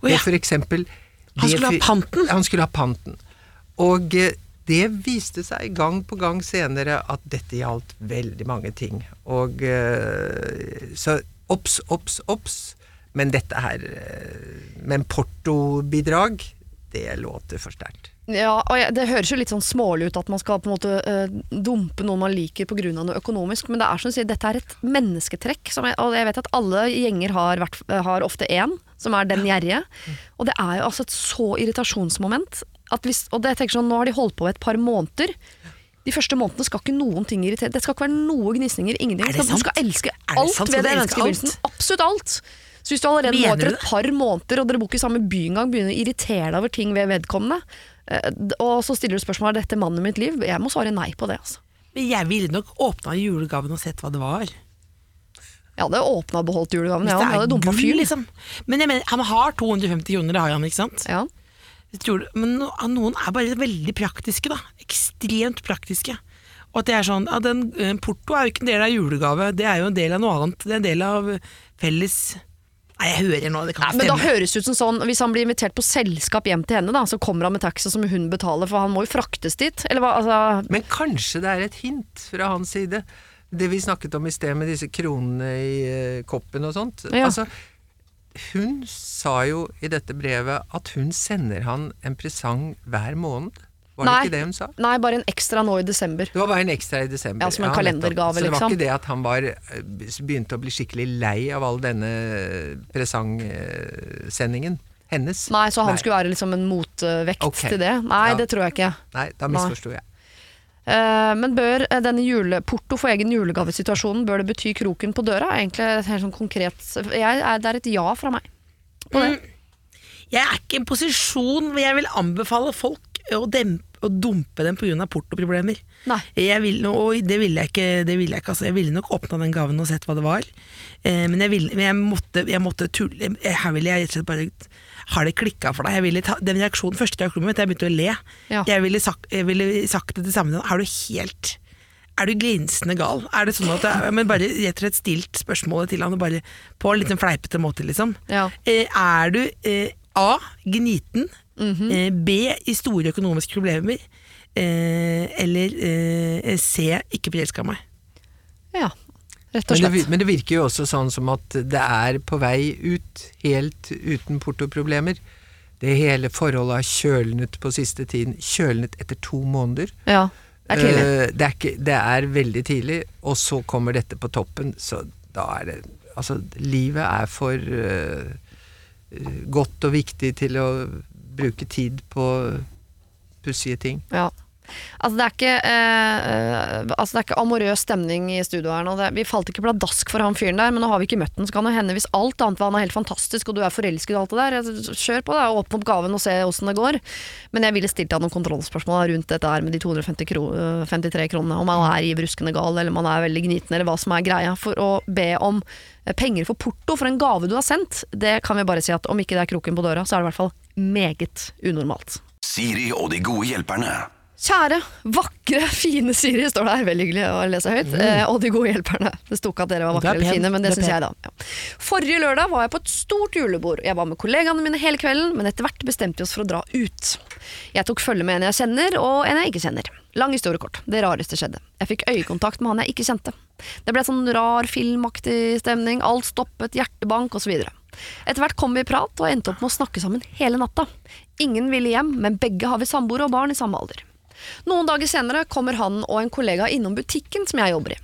Oh, ja. Og for eksempel Han skulle ha panten? Han skulle ha panten. Og eh, det viste seg gang på gang senere at dette gjaldt veldig mange ting. Og eh, så obs, obs, obs. Men dette her eh, Men portobidrag, det låter for sterkt. Ja, og jeg, Det høres jo litt sånn smålig ut at man skal på en måte eh, dumpe noen man liker pga. noe økonomisk, men det er som du sier, dette er et mennesketrekk. Som jeg, og jeg vet at alle gjenger har, vært, har ofte én, som er den gjerrige. Og det er jo altså et så irritasjonsmoment. At hvis, og det, jeg tenker sånn, Nå har de holdt på et par måneder. De første månedene skal ikke noen ting irritere. Det skal ikke være noe gnisninger. ingenting. Er det Du sant? skal elske alt ved det mennesket i begynnelsen. Absolutt alt. Så hvis du allerede nå etter et par måneder, og dere bor ikke i samme by engang, begynner å irritere deg over ting ved vedkommende, eh, og så stiller du spørsmål om dette mannen i mitt liv, jeg må svare nei på det. altså. Men jeg ville nok åpna julegaven og sett hva det var. Jeg hadde åpna og beholdt julegaven, ja, jeg hadde dumpa fyren. liksom. Men jeg mener, han har 250 kroner, det har han, ikke sant? Ja. Men no, noen er bare veldig praktiske, da. Ekstremt praktiske. Og at det er sånn, ja, den, eh, Porto er jo ikke en del av julegave, det er jo en del av noe annet. Det er en del av felles Nei, jeg hører nå, det kan stemme. men da høres det ut som sånn, Hvis han blir invitert på selskap hjem til henne, da, så kommer han med taxi som hun betaler, for han må jo fraktes dit. Eller hva, altså Men kanskje det er et hint fra hans side. Det vi snakket om i sted med disse kronene i eh, koppen og sånt. Ja. Altså, hun sa jo i dette brevet at hun sender han en presang hver måned. Var det ikke det hun sa? Nei, bare en ekstra nå i desember. Det var bare en ekstra i desember. Ja, som en ja, kalendergave, Så det var liksom. ikke det at han var, eh, begynte å bli skikkelig lei av all denne presangsendingen hennes? Nei, så han skulle være liksom en motvekt okay. til det? Nei, Ja. det tror jeg ikke. Nei, da misforsto jeg. Eh, men bør eh, denne juleporto for egen julegavesituasjonen Bør det bety kroken på døra? Egentlig helt sånn konkret jeg, Det er et ja fra meg. På det. Jeg er ikke i en posisjon hvor jeg vil anbefale folk å, dempe, å dumpe dem pga. portoproblemer. Vil, og det ville jeg ikke. Det ville jeg, ikke altså. jeg ville nok åpna den gaven og sett hva det var. Eh, men jeg, ville, men jeg, måtte, jeg måtte tulle. Her ville jeg rett og slett bare Har det klikka for deg? Jeg ville ta, den reaksjonen, første reaksjonen min, jeg begynte å le. Ja. Jeg, ville sagt, jeg ville sagt det til samme Er du helt er du glinsende gal? Er det sånn at Men bare rett og slett stilt spørsmålet til han og bare på en litt sånn fleipete måte, liksom. Ja. Eh, er du eh, A. Gniten. Mhm. eh, B. I store økonomiske problemer. Eh, eller eh, C. Ikke forelska meg. Ja, rett og Men det, men det virker jo også sånn som at det er på vei ut, helt uten portoproblemer. Det hele forholdet har kjølnet på siste tiden. Kjølnet etter to måneder. Ja, det er tidlig. Uh, det, er ikke, det er veldig tidlig, og så kommer dette på toppen, så da er det Altså, livet er for eh, godt og viktig til å bruke tid på pussige ting. Ja. Altså det, er ikke, eh, eh, altså ikke amorøs stemning i studio her nå. Det, vi falt ikke pladask for han fyren der, men nå har vi ikke møtt den, så kan det hende hvis alt annet var han er helt fantastisk, og du er forelsket og alt det der, kjør på det, åpne opp gaven og se åssen det går. Men jeg ville stilt deg noen kontrollspørsmål rundt dette her med de 253 kro, eh, 53 kronene, om man er i bruskende gal, eller man er veldig gniten, eller hva som er greia, for å be om eh, penger for porto for en gave du har sendt. Det kan vi bare si at om ikke det er kroken på døra, så er det i hvert fall meget unormalt. Siri og de gode hjelperne. Kjære, vakre, fine Siri, står det her. Veldig hyggelig å lese høyt. Eh, og de gode hjelperne. Det sto ikke at dere var Mm. Vakre er eller fine, men det, Det syns jeg, da. Ja. Forrige lørdag var jeg på et stort julebord. Jeg var med kollegaene mine hele kvelden, men etter hvert bestemte vi oss for å dra ut. Jeg tok følge med en jeg kjenner, og en jeg ikke kjenner. Lang historie kort. Det rareste skjedde. Jeg fikk øyekontakt med han jeg ikke kjente. Det ble sånn rar filmaktig stemning. Alt stoppet, hjertebank osv. Etter hvert kom vi i prat og endte opp med å snakke sammen hele natta. Ingen ville hjem, men begge har vi samboere og barn i samme alder. Noen dager senere kommer han og en kollega innom butikken som jeg jobber i.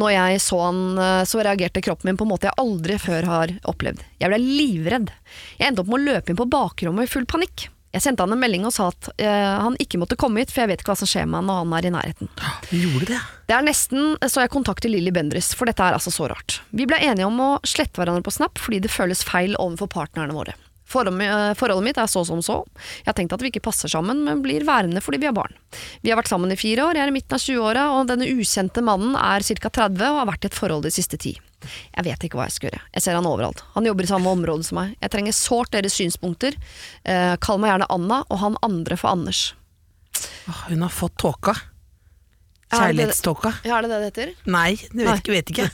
Når jeg så han, eh, så reagerte kroppen min på en måte jeg aldri før har opplevd. Jeg ble livredd. Jeg endte opp med å løpe inn på bakrommet i full panikk. Jeg sendte han en melding og sa at eh, han ikke måtte komme hit, for jeg vet ikke hva som skjer med han når han er i nærheten. Gjorde det? Det er nesten så jeg kontakter Lilly Bendriss, for dette er altså så rart. Vi ble enige om å slette hverandre på Snap fordi det føles feil overfor partnerne våre. Forholdet, eh, forholdet mitt er så som så. Jeg har tenkt at vi ikke passer sammen, men blir værende fordi vi har barn. Vi har vært sammen i fire år, jeg er i midten av 20-åra, og denne ukjente mannen er ca. 30 og har vært i et forhold de siste ti. Jeg vet ikke hva jeg skal gjøre. Jeg ser han overalt. Han jobber i samme område som meg. Jeg trenger sårt deres synspunkter. Eh, kall meg gjerne Anna, og han andre for Anders. Åh, hun har fått tåka. Kjærlighetståka. Ja, er det det det heter? Nei, det vet Nei. ikke. Vet ikke.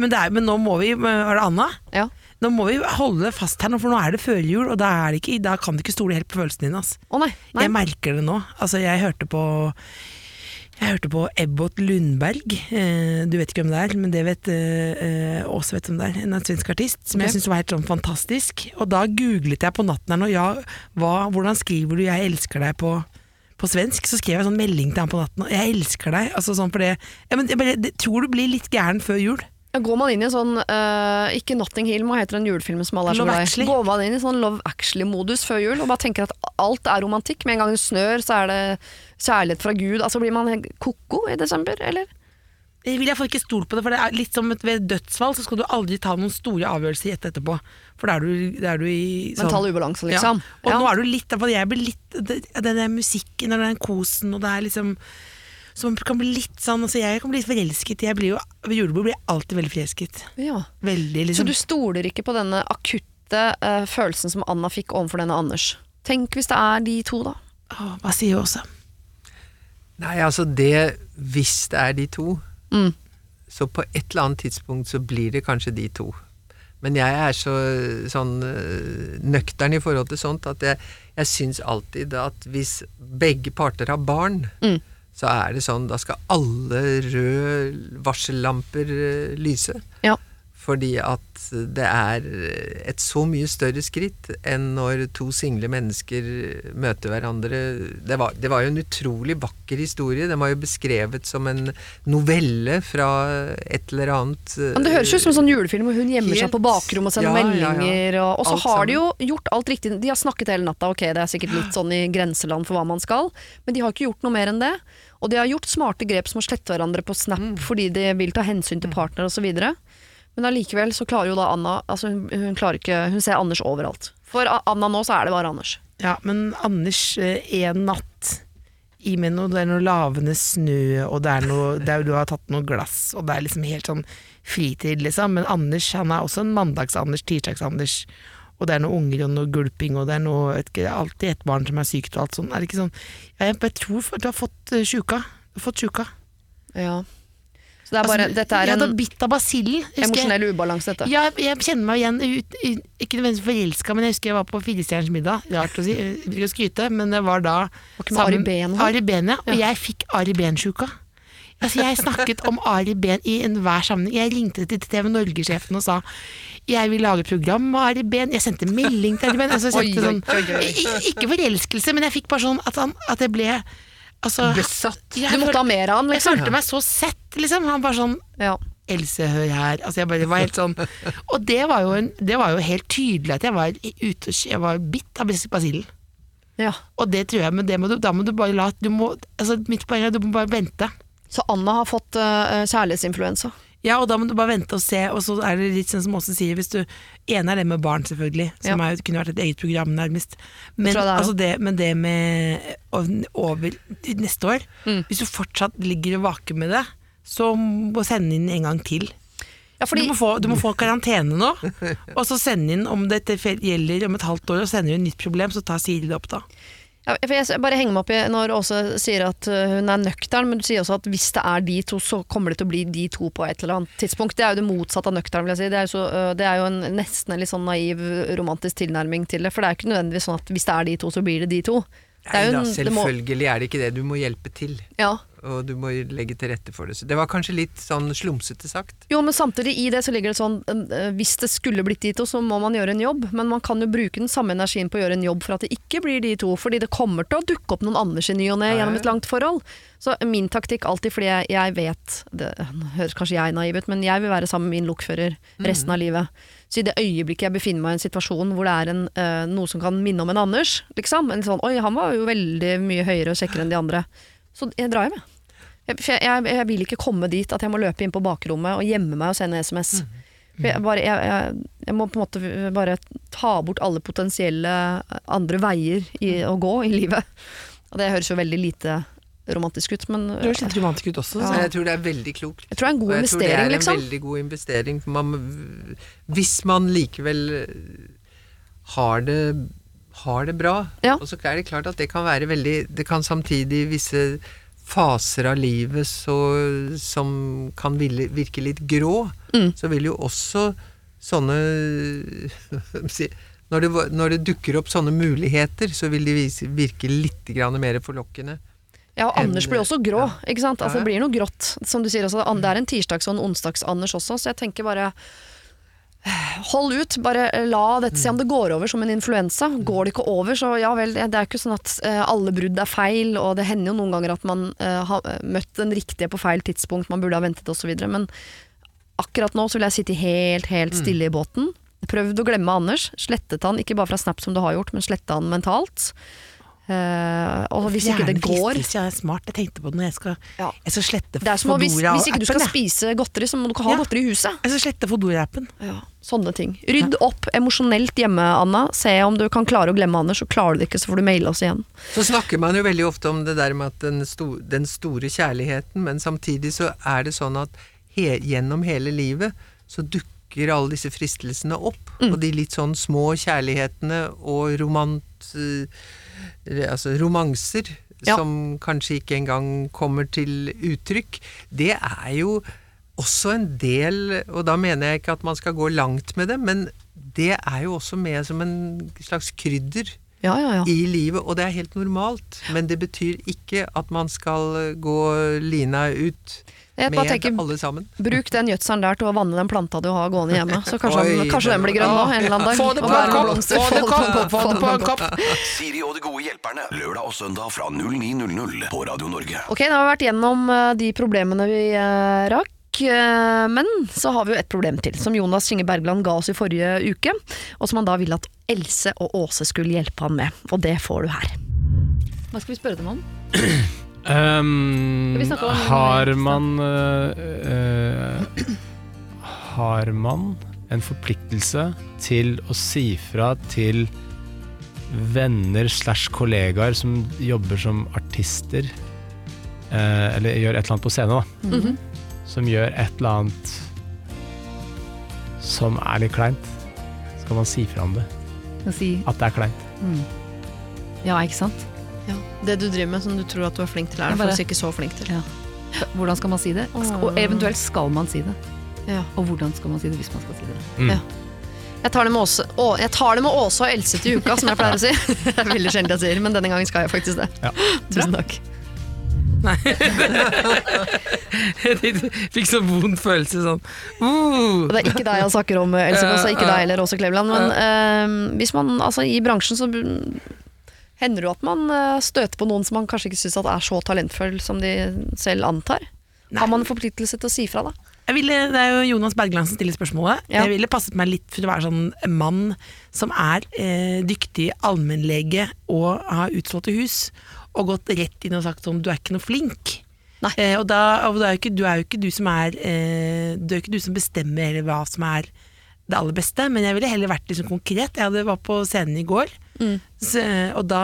Men, det er, men nå må vi Er det Anna? Ja. Nå må vi holde fast her, nå, for nå er det førjul, og da, er det ikke, da kan du ikke stole helt på følelsene dine. Altså. Å nei. nei. Jeg merker det nå. Altså, jeg hørte på jeg hørte på Ebbot Lundberg. Eh, du vet ikke hvem det er, men det vet eh, eh, også vet hvem det er. En svensk artist som okay. jeg syns var helt sånn fantastisk. Og da googlet jeg på natten her nå, ja, hva, hvordan skriver du 'jeg elsker deg' på, på svensk? Så skrev jeg sånn melding til han på natten. 'Jeg elsker deg'. Altså sånn for det, jeg, men jeg det, Tror du blir litt gæren før jul? Går man inn i en sånn uh, Ikke Notting Hill, hva heter den julefilmen som alle er så glad i? Går man inn i sånn Love Actually-modus før jul og bare tenker at alt er romantikk? Med en gang det snør, så er det kjærlighet fra Gud. Altså Blir man ko-ko i desember, eller? Jeg vil iallfall ikke stole på det, for det er litt som et, ved dødsfall, så skal du aldri ta noen store avgjørelser rett etterpå. For da er du, da er du i sånn Mental ubalanse, liksom. Ja. Og nå er du litt for Jeg blir litt Den der musikken og den kosen og det er liksom Som kan bli litt sånn altså Jeg kan bli forelsket. Jeg blir jo Ved julebord blir jeg alltid veldig forelsket. ja. Veldig, Så liksom. du stoler ikke på denne akutte uh, følelsen som Anna fikk overfor denne Anders? Tenk hvis det er de to, da. Åh, hva sier Åse? Nei, altså det Hvis det er de to, Mm. så på et eller annet tidspunkt så blir det kanskje de to. Men jeg er så sånn øh, nøktern i forhold til sånt at jeg, jeg syns alltid at hvis begge parter har barn, Mm. Så er det sånn da skal alle røde varsellamper øh, lyse. Ja. Fordi at det er et så mye større skritt enn når to single mennesker møter hverandre. Det var, det var jo en utrolig vakker historie. Den var jo beskrevet som en novelle fra et eller annet Men det høres ut som en sånn julefilm hvor hun gjemmer seg på bakrommet og sender Ja, ja, ja. meldinger. Og, og så Alt har de jo gjort alt riktig. De har snakket hele natta, ok det er sikkert litt sånn i grenseland for hva man skal, men de har ikke gjort noe mer enn det. Og de har gjort smarte grep som å slette hverandre på Snap Mm. fordi de vil ta hensyn til partner osv. Men allikevel så klarer jo da Anna altså hun, hun klarer ikke Hun ser Anders overalt. For Anna nå så er det bare Anders. Ja, men Anders, eh, en natt i med noe, det er noe lavende snø, og det er noe, det er, du har tatt noe glass, og det er liksom helt sånn fritid, liksom. Men Anders, han er også en mandags-Anders, tirsdags-Anders. Og det er noe unger og noe gulping, og det er noe, vet ikke, alltid et barn som er sykt og alt sånn. Er det ikke sånn? Jeg, jeg tror du har fått eh, sjuka. Du har fått sjuka. Ja. Så det er bare, Altså, dette er jeg en bitt av basillen. emosjonell ubalanse, dette. Ja, jeg, kjenner meg igjen, ut, ut, ikke nødvendigvis forelska, men jeg husker jeg var på Firestjerners middag. Rart å si, jeg vil ikke skryte, men det var da Var med Ari Behn. Ja. Og jeg fikk Ari Behn-sjuka. Altså, jeg snakket om Ari Behn i enhver sammenheng. Jeg ringte til TV Norge-sjefen og sa jeg vil lage program med Ari Behn. Jeg sendte melding til Ari Behn. Altså, sånn, Ikke forelskelse, men jeg fikk bare sånn at, han, at jeg ble altså, Besatt. jeg Du måtte ha mer av han, liksom. jeg følte meg så sett, liksom. Han bare sånn Ja. Else, hør her. Altså, jeg bare var helt sånn (laughs) Og det var jo, en, det var jo helt tydelig at jeg var ute Jeg var bitt av basillen. ja. Og det tror jeg, men det må du, da må du bare la du må, altså Mitt poeng er at du må bare vente. Så Anna har fått uh, kjærlighetsinfluensa. Ja, og da må du bare vente og se, og så er det litt sånn som Åse sier, hvis du ene er det med barn, selvfølgelig, som Ja. er, kunne vært et eget program, nærmest. Men, det altså det, men det med over neste år, Mm. hvis du fortsatt ligger og vaker med det, så må sende inn en gang til. Ja, fordi, du, må få, du må få karantene nå, og så sende inn om dette gjelder om et halvt år, og sender du inn nytt problem, så tar Siri det opp da. Ja, for jeg bare henger meg opp i når Åse sier at uh, hun er nøktern, men du sier også at hvis det er de to, så kommer det til å bli de to på et eller annet tidspunkt. Det er jo det motsatte av nøktern, vil jeg si. Det er, jo så, uh, det er jo en, nesten en litt sånn naiv, romantisk tilnærming til det. For det er jo ikke nødvendigvis sånn at hvis det er de to, så blir det de to. Det Nei da, selvfølgelig er det ikke det. Du må hjelpe til. Ja. Og du må legge til rette for det. Så det var kanskje litt sånn slumsete sagt. Jo, men samtidig i det så ligger det sånn eh, Hvis det skulle blitt de to, så må man gjøre en jobb. Men man kan jo bruke den samme energien på å gjøre en jobb for at det ikke blir de to. Fordi det kommer til å dukke opp noen Anders i ny og ne gjennom et langt forhold. Så min taktikk alltid, fordi jeg, jeg vet Det høres kanskje jeg naiv ut, men jeg vil være sammen med min lokfører resten av livet. Så i det øyeblikket jeg befinner meg i en situasjon hvor det er en, eh, noe som kan minne om en Anders, liksom en sånn, Oi, han var jo veldig mye høyere og kjekkere enn de andre. Så jeg drar hjem, jeg. For jeg, jeg, jeg vil ikke komme dit at jeg må løpe inn på bakrommet og gjemme meg og sende SMS. For Jeg, bare, jeg, jeg, jeg må på en måte bare ta bort alle potensielle andre veier i, å gå i livet. Og det høres jo veldig lite romantisk ut, men Det høres litt romantisk ut også. Ja. så- jeg tror det er veldig klokt. jeg tror det er en god Og jeg tror investering, det er liksom. veldig god investering. For man, hvis man likevel har det, har det bra, Ja. og så er det klart at det kan være veldig Det kan samtidig visse faser av livet så, som kan ville, virke litt grå, Mm. så vil jo også sånne (laughs) når det, når det dukker opp sånne muligheter, så vil de vise, virke litt mer forlokkende. Ja, og Anders blir også grå, ikke sant? Altså, det blir noe grått, som du sier. Altså, det er en tirsdags- og en onsdags-Anders også, så jeg tenker bare Hold ut, bare la dette se om det går over som en influensa. Går det ikke over, så ja vel. Det er ikke sånn at eh, alle brudd er feil, og det hender jo noen ganger at man eh, har møtt den riktige på feil tidspunkt, man burde ha ventet osv. Men akkurat nå så vil jeg sitte helt, helt stille i båten. Prøvd å glemme Anders. Slettet han, ikke bare fra Snap som du har gjort, men sletta han mentalt. Uh, og hvis ikke det går fristelse, jeg er smart. Jeg tenkte på det når jeg skal, Ja. jeg skal slette Fodora-appen. hvis, hvis ikke du skal spise godteri, så må du ikke ha Ja. godteri i huset. Jeg skal slette Fodora-appen. Ja, sånne ting. Rydd opp emosjonelt hjemme, Anna. Se om du kan klare å glemme Anders, så klarer du det ikke, så får du maile oss igjen. Så snakker man jo veldig ofte om det der med den, sto, den store kjærligheten, men samtidig så er det sånn at he, gjennom hele livet så dukker alle disse fristelsene opp. Mm. Og de litt sånn små kjærlighetene og romant... Altså romanser Ja. som kanskje ikke engang kommer til uttrykk. Det er jo også en del, og da mener jeg ikke at man skal gå langt med det, men det er jo også med som en slags krydder Ja, ja, ja. i livet, og det er helt normalt. Men det betyr ikke at man skal gå lina ut. Jeg bare med tenker, alle sammen. Bruk den gjødselen der til å vanne den planta du har gående hjemme. Så kanskje, Oi, den, kanskje den blir grønn nå en eller annen dag. Få det på en kopp! Få det på en kopp! Få det på en kopp! Siri og de gode hjelperne. Lørdag og søndag fra 09.00 på Radio Norge. Ok, da har vi vært gjennom eh, de problemene vi eh, rakk. Eh, Men så har vi jo et problem til, som Jonas Kinge Bergland ga oss i forrige uke. Og som han da ville at Else og Åse skulle hjelpe han med. Og det får du her. Hva skal vi spørre dem om? Um, om- har man uh, uh, Har man en forpliktelse til å si fra til venner slash kollegaer som jobber som artister, uh, eller gjør et eller annet på scenen, da. Mhm. Som gjør et eller annet som er litt kleint. Skal man si fra om det? Si At det er kleint. ja, ikke sant? Ja, det du driver med som du tror at du er flink til, er du bare- faktisk ikke så flink til. Ja. Hvordan skal man si det? Og eventuelt skal man si det. Ja. Og hvordan skal man si det hvis man skal si det? Mm. Ja. Jeg tar, det med Åse, å, jeg tar det med Åse og Else til uka, som jeg pleier å si. (laughs) Det er veldig sjelden jeg sier, men denne gangen skal jeg faktisk det. Ja. Tusen takk. Jeg (laughs) fikk så vond følelse sånn uh. Det er ikke deg jeg snakker om, Else Kåss, ikke deg heller, Åse Kleveland. Men uh, hvis man, altså i bransjen så hender det jo at man eh, støter på noen som man kanskje ikke syns er så talentfull som de selv antar. Har man en forpliktelse til å si fra, da? Jeg ville, det er jo Jonas Bergland som stiller spørsmålet. Ja. Jeg ville passet meg litt for å være sånn mann som er eh, dyktig allmennlege og har utslåtte hus, og gått rett inn og sagt sånn du er ikke noe flink. Nei. Eh, og da, og det er ikke, du er jo ikke du som er eh, Du er jo ikke du som bestemmer eller hva som er det aller beste, men jeg ville heller vært liksom konkret. Jeg hadde, var på scenen i går, så, og da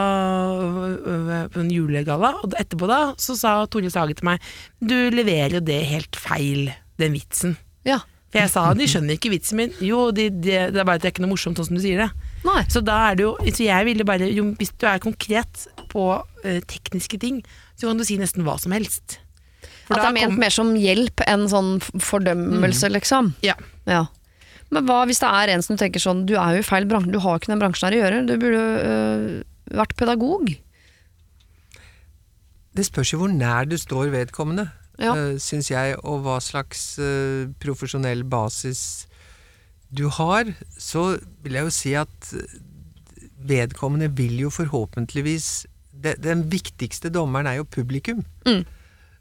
øh, på en julegalla, og etterpå da så sa Tore Sage til meg du leverer jo det helt feil, den vitsen. Ja. For jeg sa de skjønner ikke vitsen min. Jo, de, de, det er bare at det er ikke noe morsomt sånn som du sier det. Nei. Så da er det jo Så jeg ville bare jo, Hvis du er konkret på uh, tekniske ting, så kan du si nesten hva som helst. For At det er ment kom- mer som hjelp enn sånn fordømmelse, fordømmelse, liksom. Ja. Ja. Men hva hvis det er en som tenker sånn Du er jo i feil bransje, du har ikke den bransjen her å gjøre. Du burde øh, vært pedagog. Det spørs jo hvor nær du står vedkommende, Ja. uh, syns jeg, og hva slags eh, profesjonell basis du har. Så vil jeg jo si at eh, vedkommende vil jo forhåpentligvis det, Den viktigste dommeren er jo publikum. Mm.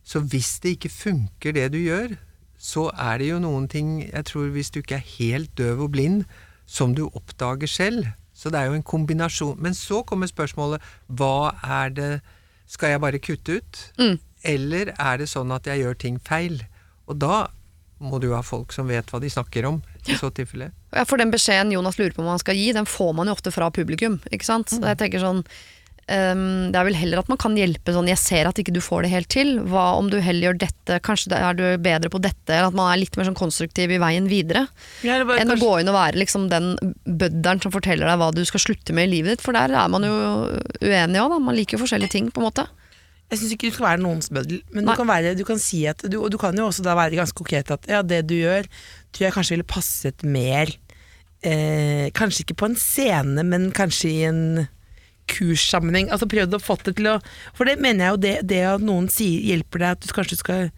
Så hvis det ikke funker det du gjør, så er det jo noen ting Jeg tror hvis du ikke er helt døv og blind, som du oppdager selv. Så det er jo en kombinasjon. Men så kommer spørsmålet hva er det Skal jeg bare kutte ut? Mm. Eller er det sånn at jeg gjør ting feil? Og da må du ha folk som vet hva de snakker om, i så tilfelle. Ja, For den beskjeden Jonas lurer på om han skal gi, den får man jo ofte fra publikum. Ikke sant? Mm. jeg tenker sånn ehm, Det er vel heller at man kan hjelpe sånn Jeg ser at ikke du får det helt til. Hva om du heller gjør dette? Kanskje er du bedre på dette? Eller at man er litt mer sånn konstruktiv i veien videre. Ja, bare Enn å gå inn og være liksom den bødderen som forteller deg hva du skal slutte med i livet ditt. For der er man jo uenig òg. Man liker jo forskjellige ting, på en måte. Jeg syns ikke du skal være noens bøddel, men du kan, være, du kan si at du, Og du kan jo også da være ganske konkret at ja, det du gjør, tror jeg kanskje ville passet mer eh, Kanskje ikke på en scene, men kanskje i en kurssammenheng. Altså prøvd å få det til å For det mener jeg jo, det, det at noen sier, hjelper deg at du kanskje skal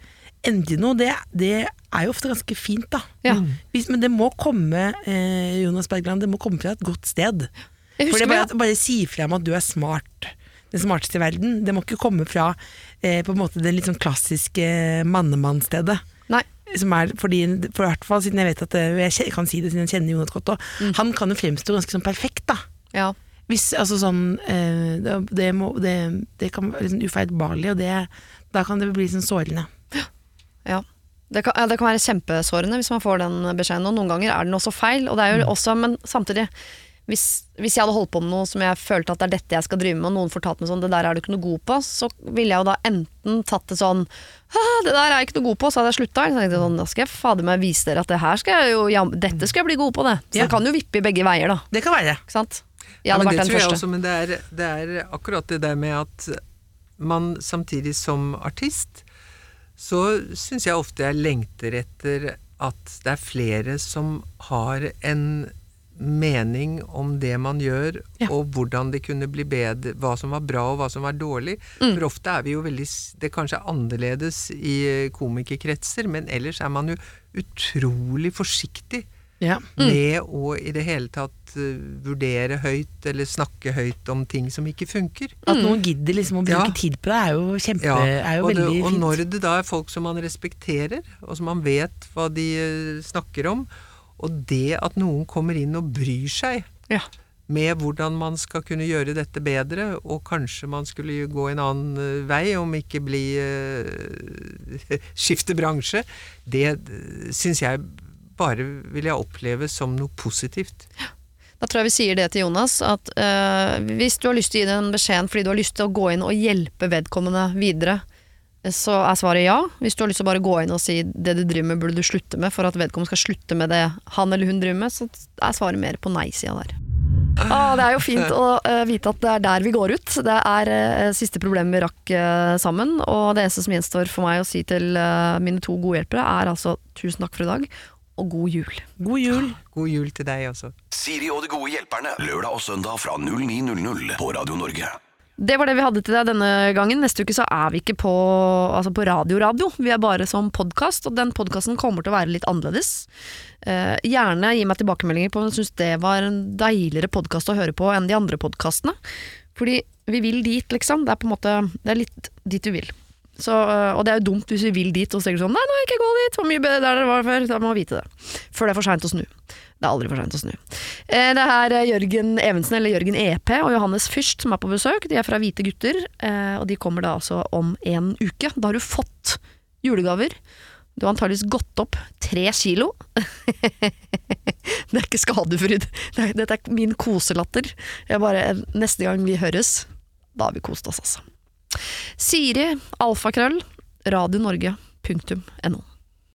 endre noe, det, det er jo ofte ganske fint, da. Ja. Hvis, men det må komme, eh, Jonas Bergland, det må komme fra et godt sted. For det er bare, bare, at- bare si fra om at du er smart. Den smarteste i verden. Det må ikke komme fra eh, på en måte det litt sånn klassiske mannemannstedet. Nei. Som er fordi, for i hvert fall siden jeg vet at eh, Jeg kan si det siden jeg kjenner Jonas godt òg, Mm. Han kan jo fremstå ganske sånn perfekt, da. ja. Hvis, altså sånn eh, det, det, må, det, det kan være liksom ufeilbarlig, og det, da kan det bli sånn sårende. Ja. Det kan, ja, det kan være kjempesårende hvis man får den beskjeden, og noen ganger er den også feil. Og det jo også, men samtidig, hvis, hvis jeg hadde holdt på med noe som jeg følte at det er dette jeg skal drive med, og noen fortalte meg sånn, det der er du ikke noe god på, så ville jeg jo da enten tatt det sånn det der er jeg ikke noe god på, så hadde jeg slutta. Så tenkte jeg sånn, da skal jeg fader meg vise dere at det her skal jeg jo, ja, dette skal jeg bli god på, det. Så Ja. det kan jo vippe i begge veier, da. Det kan være. Ikke sant? Ja, men vært det den tror jeg også, men det er, det er akkurat det der med at man samtidig som artist, så syns jeg ofte jeg lengter etter at det er flere som har en mening om det man gjør, Ja. og hvordan det kunne bli bedre, hva som var bra og hva som var dårlig. For ofte er vi jo veldig Det Det er kanskje annerledes i eh, komikerkretser, men ellers er man jo utrolig forsiktig Ja. med å i det hele tatt uh, vurdere høyt eller snakke høyt om ting som ikke funker. At noen gidder liksom å bruke Ja. tid på det, er jo kjempe Ja, er jo og, det, og fint. når det da er folk som man respekterer, og som man vet hva de uh, snakker om, og det at noen kommer inn og bryr seg Ja. med hvordan man skal kunne gjøre dette bedre, og kanskje man skulle gå en annen uh, vei, om ikke bli (laughs) skifte bransje, det uh, syns jeg bare vil jeg oppleve som noe positivt. Da tror jeg vi sier det til Jonas, at eh, hvis du har lyst til å gi den beskjeden fordi du har lyst til å gå inn og hjelpe vedkommende videre, eh, så er svaret ja. Hvis du har lyst til å bare gå inn og si det du driver med, burde du slutte med for at vedkommende skal slutte med det han eller hun driver med, så er svaret mer på nei-sida der. Ah, det er jo fint å uh, vite at det er der vi går ut. Det er uh, siste problem vi rakk uh, sammen. Og det eneste som gjenstår for meg å si til mine to gode hjelpere, er altså tusen takk for i dag, og god jul. God jul. God jul til deg også. Siri og de gode hjelperne. Lørdag og søndag fra 09.00 på Radio Norge. Det var det vi hadde til deg denne gangen. Neste uke så er vi ikke på, altså på radio-radio. Vi er bare som podkast, og den podkasten kommer til å være litt annerledes. Eh, gjerne gi meg tilbakemeldinger på om du syns det var en deiligere podkast å høre på enn de andre podkastene. Fordi vi vil dit, liksom. Det er på en måte Det er litt dit vi vil. Så, eh, og det er jo dumt hvis vi vil dit og så tenker sånn Nei, nei, ikke gå dit, Hvor mye bedre der dere var før. Da må vi vite det. Før det er for seint å snu. Det er aldri for seint å snu. Eh, Det er Jørgen Evensen, eller Jørgen EP, og Johannes Fyrst som er på besøk. De er fra Hvite gutter, eh, og de kommer da altså om en uke. Da har du fått julegaver. Du har antageligvis gått opp tre kilo. (laughs) det er ikke skadefryd. Dette er min koselatter. Jeg bare, neste gang vi høres, da har vi kost oss, altså. Siri, alfakrøll, radionorge.no.